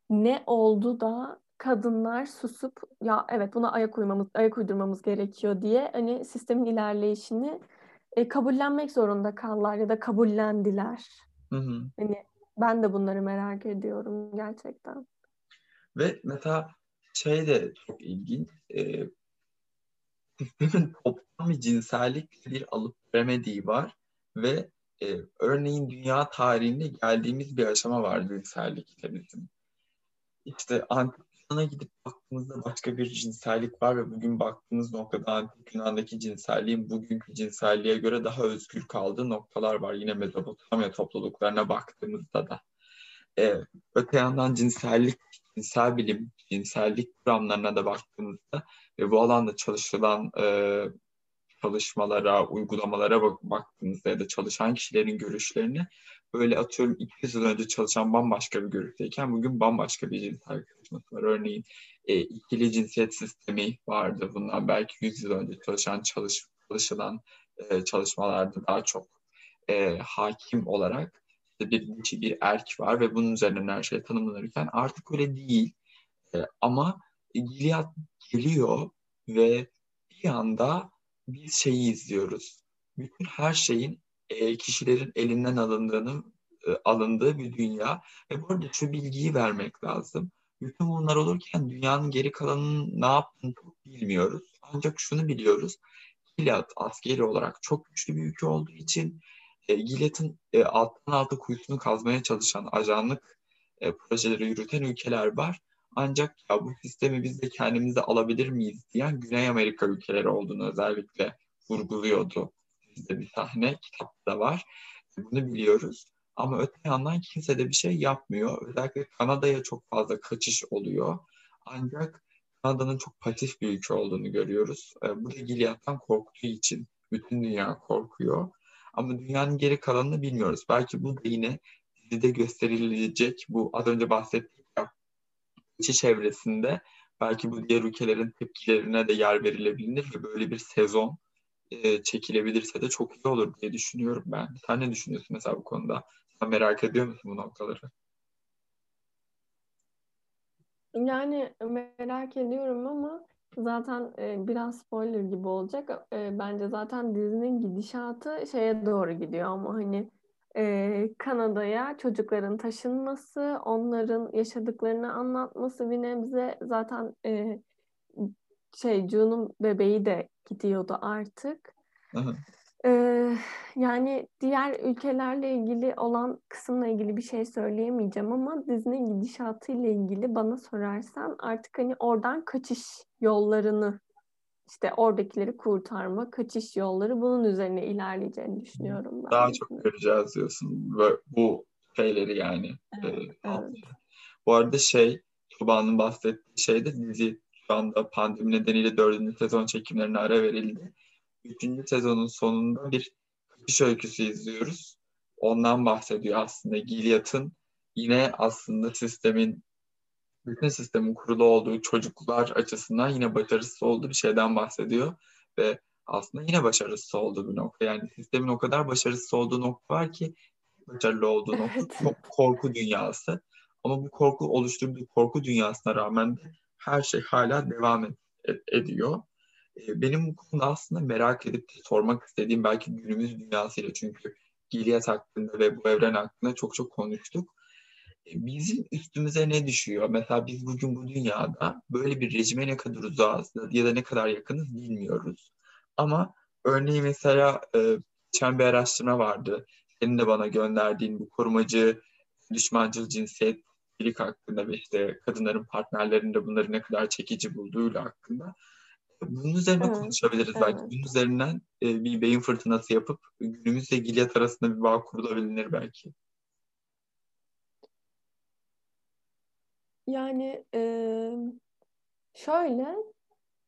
Speaker 2: ne oldu da kadınlar susup ya evet buna ayak uymamız ayak uydurmamız gerekiyor diye hani sistemin ilerleyişini e, kabullenmek zorunda kaldılar ya da kabullendiler. Hı hı. Hani ben de bunları merak ediyorum gerçekten.
Speaker 1: Ve mesela şey de çok ilginç. E, <laughs> toplam bir cinsellik bir alıp veremediği var ve e, örneğin dünya tarihinde geldiğimiz bir aşama var cinsellikte bizim. İşte antik Yunan'a gidip baktığımızda başka bir cinsellik var ve bugün baktığımız noktada antik Yunan'daki cinselliğin bugünkü cinselliğe göre daha özgür kaldığı noktalar var. Yine Mezopotamya topluluklarına baktığımızda da. Ee, öte yandan cinsellik, cinsel bilim, cinsellik kuramlarına da baktığımızda ve bu alanda çalışılan e, çalışmalara, uygulamalara bak baktığımızda ya da çalışan kişilerin görüşlerini böyle atıyorum 200 yıl önce çalışan bambaşka bir görüşteyken bugün bambaşka bir cinsel çalışması var. Örneğin e, ikili cinsiyet sistemi vardı. Bundan belki 100 yıl önce çalışan çalış, çalışılan e, çalışmalarda daha çok e, hakim olarak işte bir dişi bir erk var ve bunun üzerinden her şey tanımlanırken artık öyle değil. E, ama Gilead geliyor ve bir anda bir şeyi izliyoruz. Bütün her şeyin e, kişilerin elinden alındığını e, alındığı bir dünya. Ve bu arada şu bilgiyi vermek lazım. Bütün bunlar olurken dünyanın geri kalanının ne yaptığını bilmiyoruz. Ancak şunu biliyoruz. Gilead askeri olarak çok güçlü bir ülke olduğu için e, Gilead'ın e, alttan alta kuyusunu kazmaya çalışan ajanlık e, projeleri yürüten ülkeler var. Ancak ya bu sistemi biz de kendimize alabilir miyiz diyen Güney Amerika ülkeleri olduğunu özellikle vurguluyordu. Bizde bir sahne kitapta var. Bunu biliyoruz. Ama öte yandan kimse de bir şey yapmıyor. Özellikle Kanada'ya çok fazla kaçış oluyor. Ancak Kanada'nın çok pasif bir ülke olduğunu görüyoruz. Bu da Gilead'dan korktuğu için bütün dünya korkuyor. Ama dünyanın geri kalanını bilmiyoruz. Belki bu da yine dizide gösterilecek bu az önce bahsettiğim içi çevresinde belki bu diğer ülkelerin tepkilerine de yer verilebilir ve böyle bir sezon e, çekilebilirse de çok iyi olur diye düşünüyorum ben. Sen ne düşünüyorsun mesela bu konuda? Sen merak ediyor musun bu noktaları?
Speaker 2: Yani merak ediyorum ama zaten e, biraz spoiler gibi olacak. E, bence zaten dizinin gidişatı şeye doğru gidiyor ama hani e, Kanada'ya çocukların taşınması, onların yaşadıklarını anlatması bir nebze zaten e, şey June'un bebeği de gidiyordu artık. Ee, yani diğer ülkelerle ilgili olan kısımla ilgili bir şey söyleyemeyeceğim ama dizinin gidişatı ile ilgili bana sorarsan artık hani oradan kaçış yollarını işte oradakileri kurtarma, kaçış yolları bunun üzerine ilerleyeceğini düşünüyorum ben.
Speaker 1: Daha çok göreceğiz diyorsun bu şeyleri yani. Evet, e, evet. Bu arada şey Tuba'nın bahsettiği şey de dizi şu anda pandemi nedeniyle dördüncü sezon çekimlerine ara verildi. Üçüncü sezonun sonunda bir kaçış öyküsü izliyoruz. Ondan bahsediyor aslında. Gilead'ın yine aslında sistemin bütün sistemin kurulu olduğu çocuklar açısından yine başarısız olduğu bir şeyden bahsediyor ve aslında yine başarısız olduğu bir nokta. Yani sistemin o kadar başarısız olduğu nokta var ki başarılı olduğu nokta evet. çok korku dünyası. Ama bu korku oluşturduğu korku dünyasına rağmen de her şey hala devam ed- ediyor. Ee, benim bu konuda aslında merak edip sormak istediğim belki günümüz dünyasıyla çünkü Gilead hakkında ve bu evren hakkında çok çok konuştuk. Ee, bizim üstümüze ne düşüyor? Mesela biz bugün bu dünyada böyle bir rejime ne kadar uzağız ya da ne kadar yakınız bilmiyoruz. Ama örneğin mesela e, geçen bir araştırma vardı. Senin de bana gönderdiğin bu korumacı, düşmancıl cinsiyet cinsiyetçilik hakkında ve işte kadınların partnerlerinde bunları ne kadar çekici bulduğuyla hakkında. Bunun üzerine evet. konuşabiliriz evet. belki. Bunun üzerinden e, bir beyin fırtınası yapıp günümüzle Gilead arasında bir bağ kurulabilir belki.
Speaker 2: Yani e, şöyle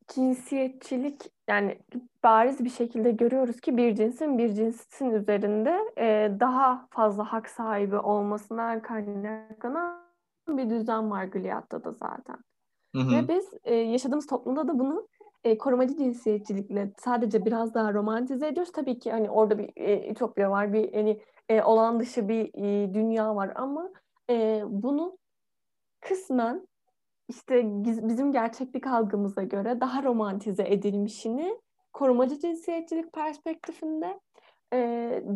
Speaker 2: cinsiyetçilik yani bariz bir şekilde görüyoruz ki bir cinsin bir cinsin üzerinde e, daha fazla hak sahibi olmasından kaynaklanan bir düzen var Gilead'da da zaten. Hı hı. Ve biz e, yaşadığımız toplumda da bunu e, korumacı cinsiyetçilikle sadece biraz daha romantize ediyoruz. Tabii ki hani orada bir e, ütopya var, bir hani e, olan dışı bir e, dünya var ama e, bunu kısmen işte bizim gerçeklik algımıza göre daha romantize edilmişini korumacı cinsiyetçilik perspektifinde e,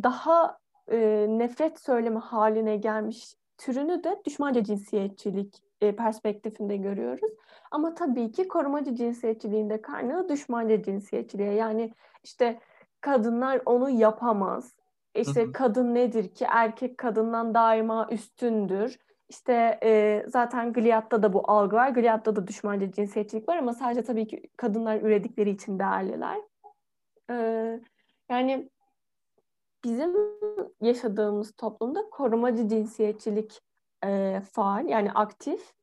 Speaker 2: daha e, nefret söylemi haline gelmiş türünü de düşmanca cinsiyetçilik e, perspektifinde görüyoruz. Ama tabii ki korumacı cinsiyetçiliğinde kaynağı düşmanca cinsiyetçiliğe. Yani işte kadınlar onu yapamaz. İşte hı hı. kadın nedir ki? Erkek kadından daima üstündür. İşte e, zaten Gilead'da da bu algı var. Gilead'da da düşmanca cinsiyetçilik var ama sadece tabii ki kadınlar üredikleri için değerliler. E, yani bizim yaşadığımız toplumda korumacı cinsiyetçilik e, faal yani aktif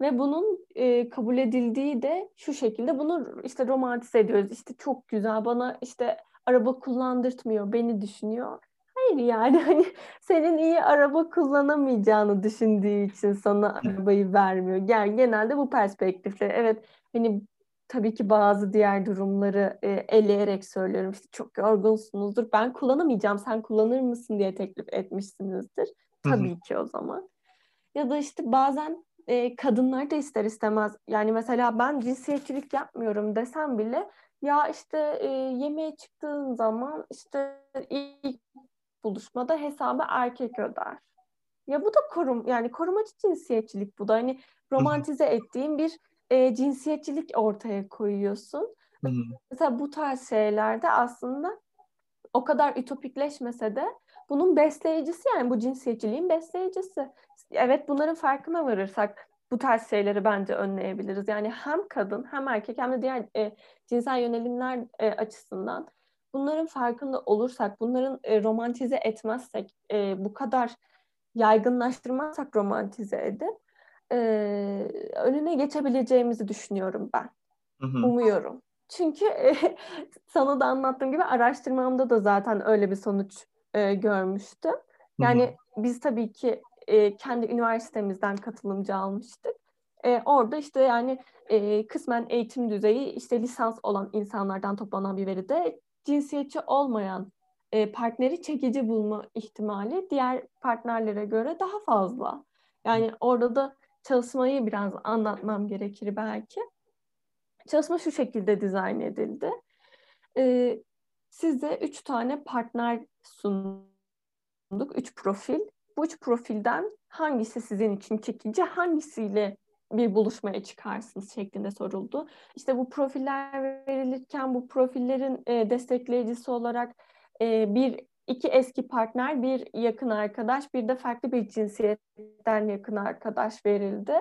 Speaker 2: ve bunun e, kabul edildiği de şu şekilde bunu işte romantize ediyoruz. İşte çok güzel bana işte araba kullandırtmıyor, beni düşünüyor. Hayır yani <laughs> hani senin iyi araba kullanamayacağını düşündüğü için sana arabayı vermiyor. Yani genelde bu perspektifle evet hani tabii ki bazı diğer durumları e, eleyerek söylüyorum. İşte çok yorgunsunuzdur. Ben kullanamayacağım. Sen kullanır mısın diye teklif etmişsinizdir. Tabii Hı-hı. ki o zaman. Ya da işte bazen e, kadınlar da ister istemez yani mesela ben cinsiyetçilik yapmıyorum desem bile ya işte e, yemeğe çıktığın zaman işte ilk buluşmada hesabı erkek öder. Ya bu da korum yani korumacı cinsiyetçilik bu da hani romantize ettiğin bir e, cinsiyetçilik ortaya koyuyorsun. Hı. Mesela bu tarz şeylerde aslında o kadar ütopikleşmese de bunun besleyicisi yani bu cinsiyetçiliğin besleyicisi. Evet bunların farkına varırsak bu tarz şeyleri bence önleyebiliriz. Yani hem kadın hem erkek hem de diğer e, cinsel yönelimler e, açısından bunların farkında olursak, bunların e, romantize etmezsek, e, bu kadar yaygınlaştırmazsak romantize edip e, önüne geçebileceğimizi düşünüyorum ben. Hı hı. Umuyorum. Çünkü e, <laughs> sana da anlattığım gibi araştırmamda da zaten öyle bir sonuç e, görmüştüm. Yani hı hı. biz tabii ki e, kendi üniversitemizden katılımcı almıştık. E, orada işte yani e, kısmen eğitim düzeyi işte lisans olan insanlardan toplanan bir veride cinsiyetçi olmayan e, partneri çekici bulma ihtimali diğer partnerlere göre daha fazla. Yani orada da çalışmayı biraz anlatmam gerekir belki. Çalışma şu şekilde dizayn edildi. E, size üç tane partner sunduk, üç profil. Bu üç profilden hangisi sizin için çekici, hangisiyle bir buluşmaya çıkarsınız şeklinde soruldu. İşte bu profiller verilirken bu profillerin e, destekleyicisi olarak e, bir iki eski partner, bir yakın arkadaş, bir de farklı bir cinsiyetten yakın arkadaş verildi.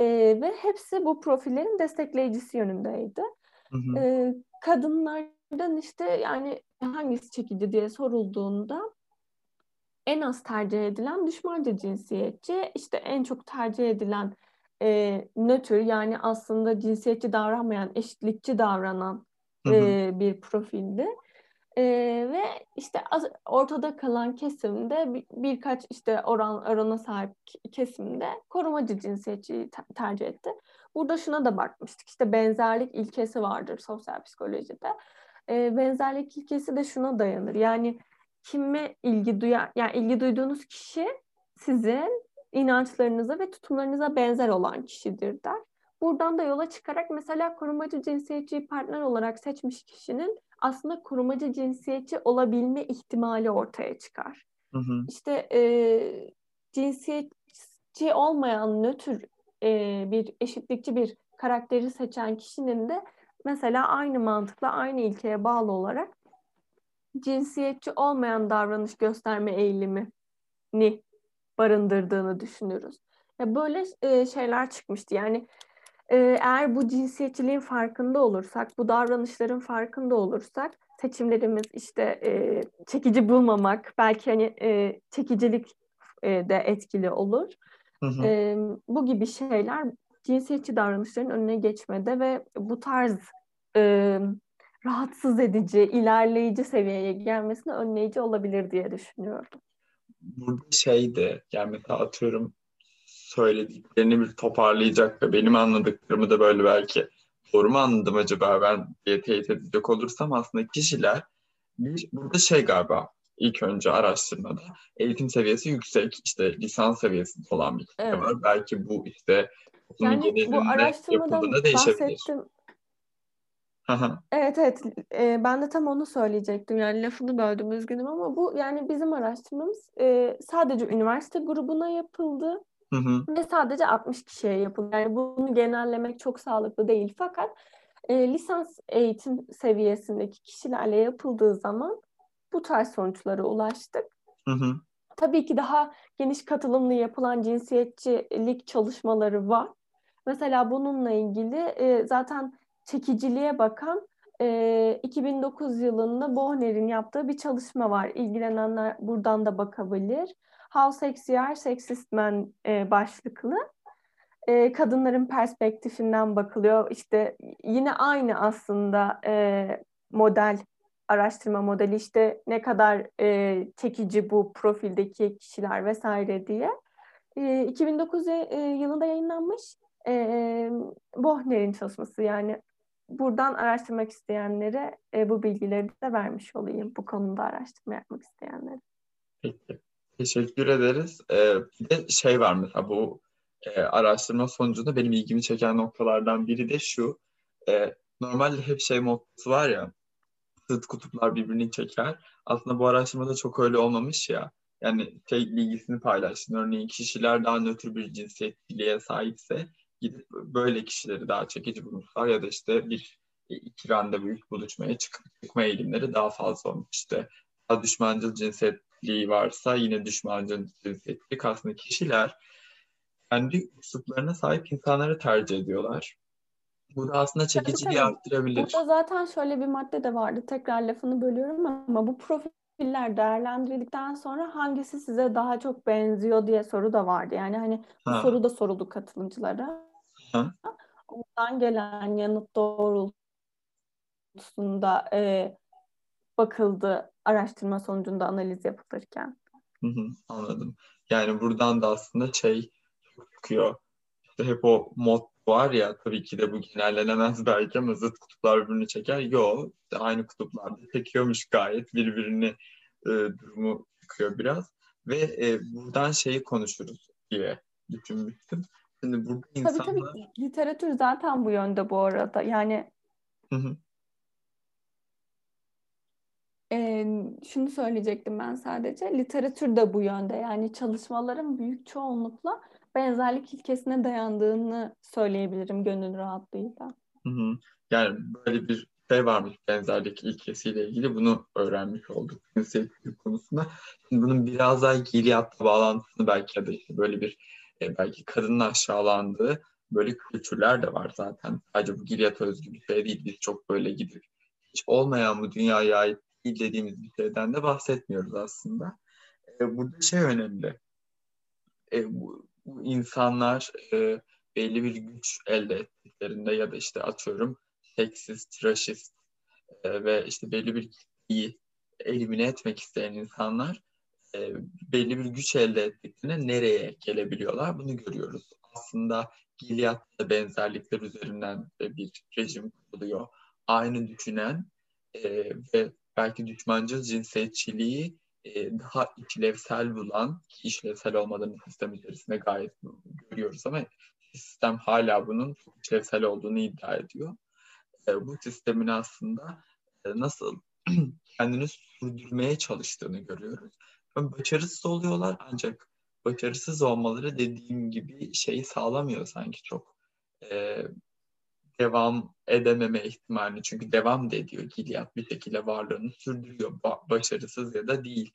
Speaker 2: E, ve hepsi bu profillerin destekleyicisi yönündeydi. Hı hı. E, kadınlardan işte yani hangisi çekici diye sorulduğunda en az tercih edilen düşmanca cinsiyetçi, işte en çok tercih edilen e, nötr yani aslında cinsiyetçi davranmayan, eşitlikçi davranan e, bir profildi. E, ve işte az, ortada kalan kesimde bir, birkaç işte oran orana sahip kesimde korumacı cinsiyetçiyi te- tercih etti. Burada şuna da bakmıştık. İşte benzerlik ilkesi vardır sosyal psikolojide. E, benzerlik ilkesi de şuna dayanır. Yani kime ilgi duyar, yani ilgi duyduğunuz kişi sizin inançlarınıza ve tutumlarınıza benzer olan kişidir der. Buradan da yola çıkarak mesela korumacı cinsiyetçi partner olarak seçmiş kişinin aslında korumacı cinsiyetçi olabilme ihtimali ortaya çıkar. Hı hı. İşte e, cinsiyetçi olmayan nötr e, bir eşitlikçi bir karakteri seçen kişinin de mesela aynı mantıkla aynı ilkeye bağlı olarak cinsiyetçi olmayan davranış gösterme eğilimini barındırdığını düşünürüz. Ya böyle e, şeyler çıkmıştı. Yani eğer bu cinsiyetçiliğin farkında olursak, bu davranışların farkında olursak seçimlerimiz işte e, çekici bulmamak, belki hani e, çekicilik e, de etkili olur. Hı hı. E, bu gibi şeyler cinsiyetçi davranışların önüne geçmede ve bu tarz e, rahatsız edici, ilerleyici seviyeye gelmesine önleyici olabilir diye düşünüyorum
Speaker 1: burada şeydi yani mesela atıyorum söylediklerini bir toparlayacak ve benim anladıklarımı da böyle belki doğru mu anladım acaba ben diye teyit edecek olursam aslında kişiler bir burada şey galiba ilk önce araştırmada eğitim seviyesi yüksek işte lisans seviyesinde olan bir kitle evet. var. Belki bu işte
Speaker 2: yani bu araştırmada değişebilir. Bahsettim. Evet evet e, ben de tam onu söyleyecektim yani lafını böldüm üzgünüm ama bu yani bizim araştırmamız e, sadece üniversite grubuna yapıldı hı hı. ve sadece 60 kişiye yapıldı. Yani bunu genellemek çok sağlıklı değil fakat e, lisans eğitim seviyesindeki kişilerle yapıldığı zaman bu tarz sonuçlara ulaştık. Hı hı. Tabii ki daha geniş katılımlı yapılan cinsiyetçilik çalışmaları var. Mesela bununla ilgili e, zaten çekiciliğe bakan e, 2009 yılında Bohner'in yaptığı bir çalışma var. İlgilenenler buradan da bakabilir. How Sexy Are Sexist Men e, başlıklı. E, kadınların perspektifinden bakılıyor. İşte yine aynı aslında e, model, araştırma modeli işte ne kadar e, çekici bu profildeki kişiler vesaire diye. E, 2009 e, yılında yayınlanmış e, Bohner'in çalışması yani buradan araştırmak isteyenlere e, bu bilgileri de vermiş olayım bu konuda araştırma yapmak isteyenlere.
Speaker 1: Peki. Teşekkür ederiz. Ee, bir de şey var mesela bu e, araştırma sonucunda benim ilgimi çeken noktalardan biri de şu. E, normalde hep şey mottosu var ya zıt kutuplar birbirini çeker. Aslında bu araştırmada çok öyle olmamış ya. Yani şey bilgisini paylaştın. Örneğin kişiler daha nötr bir cinsiyetçiliğe sahipse gidip böyle kişileri daha çekici bulmuşlar ya da işte bir iki randevu ilk buluşmaya çık çıkma eğilimleri daha fazla olmuş. İşte düşmancıl cinsiyetliği varsa yine düşmancıl cinsiyetlik aslında kişiler kendi üsluplarına sahip insanları tercih ediyorlar. Bu da aslında çekiciliği tabii, arttırabilir.
Speaker 2: Burada zaten şöyle bir madde de vardı. Tekrar lafını bölüyorum ama bu profiller değerlendirildikten sonra hangisi size daha çok benziyor diye soru da vardı. Yani hani bu ha. soru da soruldu katılımcılara. Ha. Ondan gelen yanıt doğrultusunda e, bakıldı araştırma sonucunda analiz yapılırken.
Speaker 1: Hı hı, anladım. Yani buradan da aslında şey çıkıyor. İşte hep o motto var ya tabii ki de bu genellenemez belki ama zıt kutuplar birbirini çeker. Yok aynı kutuplarda çekiyormuş gayet birbirini e, durumu çıkıyor biraz. Ve e, buradan şeyi konuşuruz diye düşünmüştüm. Şimdi burada insanlar...
Speaker 2: Tabii tabii literatür zaten bu yönde bu arada. Yani
Speaker 1: Hı hı.
Speaker 2: E, şunu söyleyecektim ben sadece. Literatür de bu yönde. Yani çalışmaların büyük çoğunlukla benzerlik ilkesine dayandığını söyleyebilirim gönül rahatlığıyla.
Speaker 1: Hı hı. Yani böyle bir şey varmış benzerlik ilkesiyle ilgili bunu öğrenmiş olduk cinsiyetçilik konusunda. Şimdi bunun biraz daha Gilead'la bağlantısını belki ya da işte böyle bir e, belki kadının aşağılandığı böyle kültürler de var zaten. Sadece bu Gilead özgü bir şey değil. Biz çok böyle gidip hiç olmayan bu dünyaya ait dediğimiz bir şeyden de bahsetmiyoruz aslında. E, burada şey önemli. E, bu, bu insanlar e, belli bir güç elde ettiklerinde ya da işte atıyorum seksist, raşist e, ve işte belli bir kitleyi elimine etmek isteyen insanlar e, belli bir güç elde ettiklerinde nereye gelebiliyorlar bunu görüyoruz. Aslında Gilead'da benzerlikler üzerinden bir rejim kuruluyor. Aynı düşünen e, ve belki düşmancıl cinsiyetçiliği e, daha işlevsel bulan, işlevsel olmadığını sistem içerisinde gayet görüyoruz ama sistem hala bunun işlevsel olduğunu iddia ediyor. E, bu sistemin aslında e, nasıl <clears throat> kendini sürdürmeye çalıştığını görüyoruz. Başarısız oluyorlar ancak başarısız olmaları dediğim gibi şeyi sağlamıyor sanki çok. E, devam edememe ihtimalini çünkü devam da ediyor Gilead bir şekilde varlığını sürdürüyor ba- başarısız ya da değil.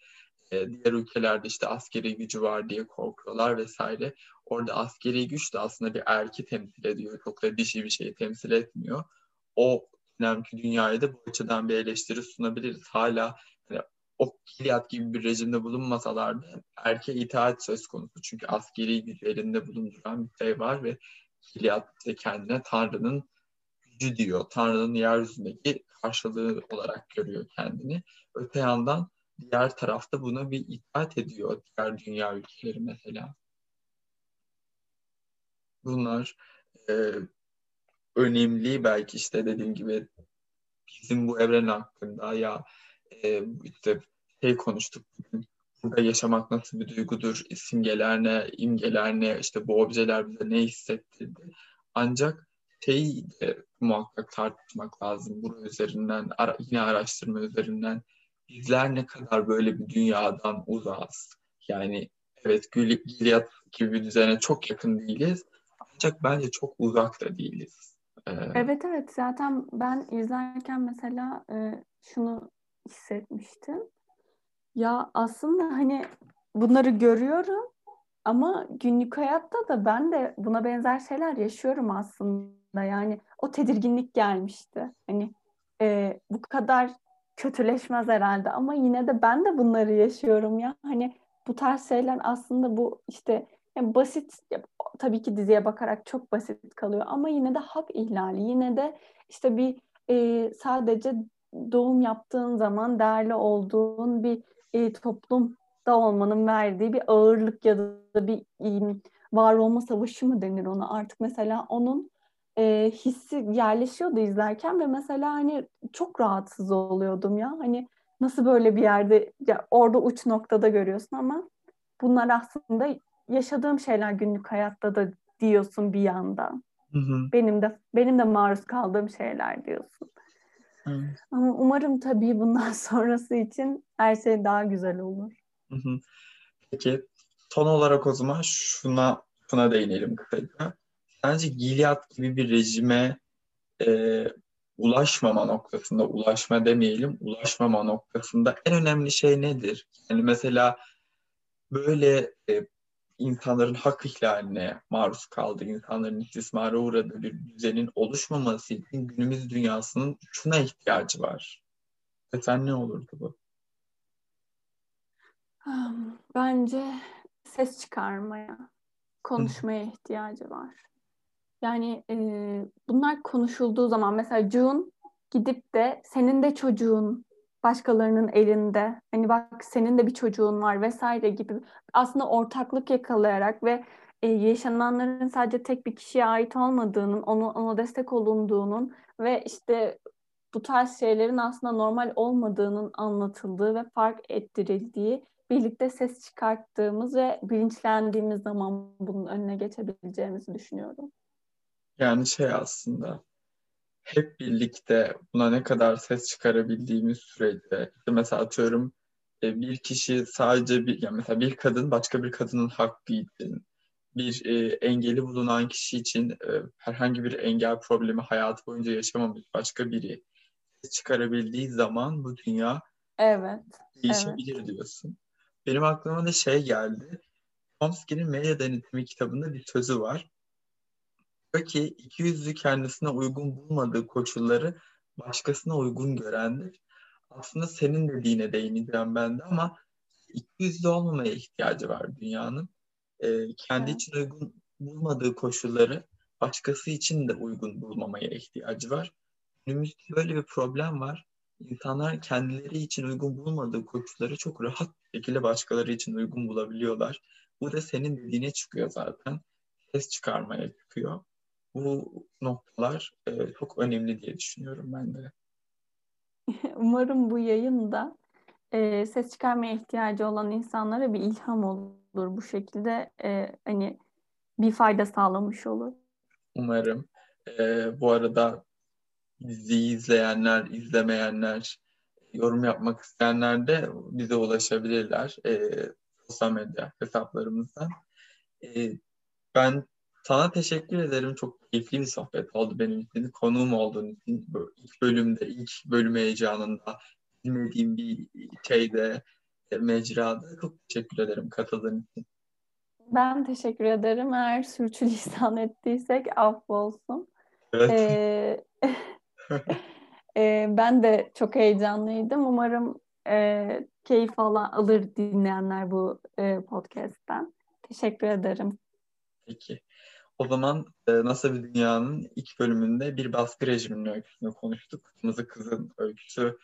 Speaker 1: E, diğer ülkelerde işte askeri gücü var diye korkuyorlar vesaire. Orada askeri güç de aslında bir erki temsil ediyor. Çok da dişi bir şeyi temsil etmiyor. O dönemki dünyaya da bu açıdan bir eleştiri sunabiliriz. Hala yani, o Gilead gibi bir rejimde bulunmasalar da erke itaat söz konusu. Çünkü askeri gücü elinde bulunduran bir şey var ve Gilead de kendine Tanrı'nın gücü diyor. Tanrı'nın yeryüzündeki karşılığı olarak görüyor kendini. Öte yandan diğer tarafta buna bir itaat ediyor. Diğer dünya ülkeleri mesela. Bunlar e, önemli belki işte dediğim gibi bizim bu evren hakkında ya e, işte şey konuştuk bugün burada yaşamak nasıl bir duygudur, simgeler ne, imgeler ne, işte bu objeler bize ne hissettirdi. Ancak şeyi de muhakkak tartışmak lazım. Bunun üzerinden, ara, yine araştırma üzerinden bizler ne kadar böyle bir dünyadan uzağız. Yani evet Gilead gibi bir düzene çok yakın değiliz. Ancak bence çok uzak da değiliz.
Speaker 2: Ee, evet evet zaten ben izlerken mesela e, şunu hissetmiştim. Ya aslında hani bunları görüyorum ama günlük hayatta da ben de buna benzer şeyler yaşıyorum aslında. Yani o tedirginlik gelmişti. Hani e, bu kadar kötüleşmez herhalde ama yine de ben de bunları yaşıyorum ya. Hani bu tarz şeyler aslında bu işte yani basit tabii ki diziye bakarak çok basit kalıyor ama yine de hak ihlali. Yine de işte bir e, sadece doğum yaptığın zaman değerli olduğun bir e, toplumda olmanın verdiği bir ağırlık ya da bir e, var olma savaşı mı denir ona artık mesela onun e, hissi yerleşiyordu izlerken ve mesela hani çok rahatsız oluyordum ya hani nasıl böyle bir yerde ya orada uç noktada görüyorsun ama bunlar aslında yaşadığım şeyler günlük hayatta da diyorsun bir. Hı hı. Benim de benim de maruz kaldığım şeyler diyorsun. Evet. Ama umarım tabii bundan <laughs> sonrası için her şey daha güzel olur.
Speaker 1: Hı hı. Peki son olarak o zaman şuna şuna değinelim kısaca. Sence Gilead gibi bir rejime e, ulaşmama noktasında, ulaşma demeyelim, ulaşmama noktasında en önemli şey nedir? Yani mesela böyle e, insanların hak ihlaline maruz kaldığı, insanların istismara uğradığı bir düzenin oluşmaması için günümüz dünyasının şuna ihtiyacı var. Ve sen ne olurdu bu?
Speaker 2: Bence ses çıkarmaya, konuşmaya ihtiyacı var. Yani e, bunlar konuşulduğu zaman mesela June gidip de senin de çocuğun başkalarının elinde hani bak senin de bir çocuğun var vesaire gibi aslında ortaklık yakalayarak ve e, yaşananların sadece tek bir kişiye ait olmadığının, onu, ona destek olunduğunun ve işte bu tarz şeylerin aslında normal olmadığının anlatıldığı ve fark ettirildiği, birlikte ses çıkarttığımız ve bilinçlendiğimiz zaman bunun önüne geçebileceğimizi düşünüyorum.
Speaker 1: Yani şey aslında hep birlikte buna ne kadar ses çıkarabildiğimiz sürece işte mesela atıyorum e, bir kişi sadece bir yani mesela bir kadın başka bir kadının hakkı için bir e, engeli bulunan kişi için e, herhangi bir engel problemi hayatı boyunca yaşamamış başka biri ses çıkarabildiği zaman bu dünya
Speaker 2: evet,
Speaker 1: değişebilir evet. diyorsun. Benim aklıma da şey geldi. Chomsky'nin Medya Denetimi kitabında bir sözü var. Ki iki yüzlü kendisine uygun bulmadığı koşulları başkasına uygun görendir. Aslında senin dediğine değineceğim ben de ama iki yüzlü olmamaya ihtiyacı var dünyanın. Ee, kendi evet. için uygun bulmadığı koşulları başkası için de uygun bulmamaya ihtiyacı var. Günümüzde böyle bir problem var. İnsanlar kendileri için uygun bulmadığı koşulları çok rahat bir şekilde başkaları için uygun bulabiliyorlar. Bu da senin dediğine çıkıyor zaten. Ses çıkarmaya çıkıyor. Bu noktalar e, çok önemli diye düşünüyorum ben de. <laughs>
Speaker 2: Umarım bu yayın da e, ses çıkarmaya ihtiyacı olan insanlara bir ilham olur. Bu şekilde e, hani bir fayda sağlamış olur.
Speaker 1: Umarım. E, bu arada diziyi izleyenler, izlemeyenler, yorum yapmak isteyenler de bize ulaşabilirler e, sosyal medya hesaplarımızdan. E, ben sana teşekkür ederim. Çok keyifli bir sohbet oldu benim için. Konuğum olduğun için ilk bölümde, ilk bölüm heyecanında bilmediğim bir şeyde, e, mecrada çok teşekkür ederim katıldığın için.
Speaker 2: Ben teşekkür ederim. Eğer sürçülisan <laughs> ettiysek affolsun.
Speaker 1: Evet.
Speaker 2: Ee, <laughs> e, ben de çok heyecanlıydım. Umarım e, keyif ala, alır dinleyenler bu e, podcast'ten. Teşekkür ederim.
Speaker 1: Peki. O zaman e, Nasıl bir Dünya'nın ilk bölümünde bir baskı rejiminin öyküsünü konuştuk. Kırmızı Kız'ın öyküsü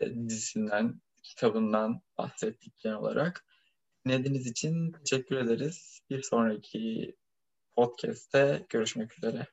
Speaker 1: e, dizisinden, kitabından bahsettik genel olarak. Dinlediğiniz için teşekkür ederiz. Bir sonraki podcast'te görüşmek üzere.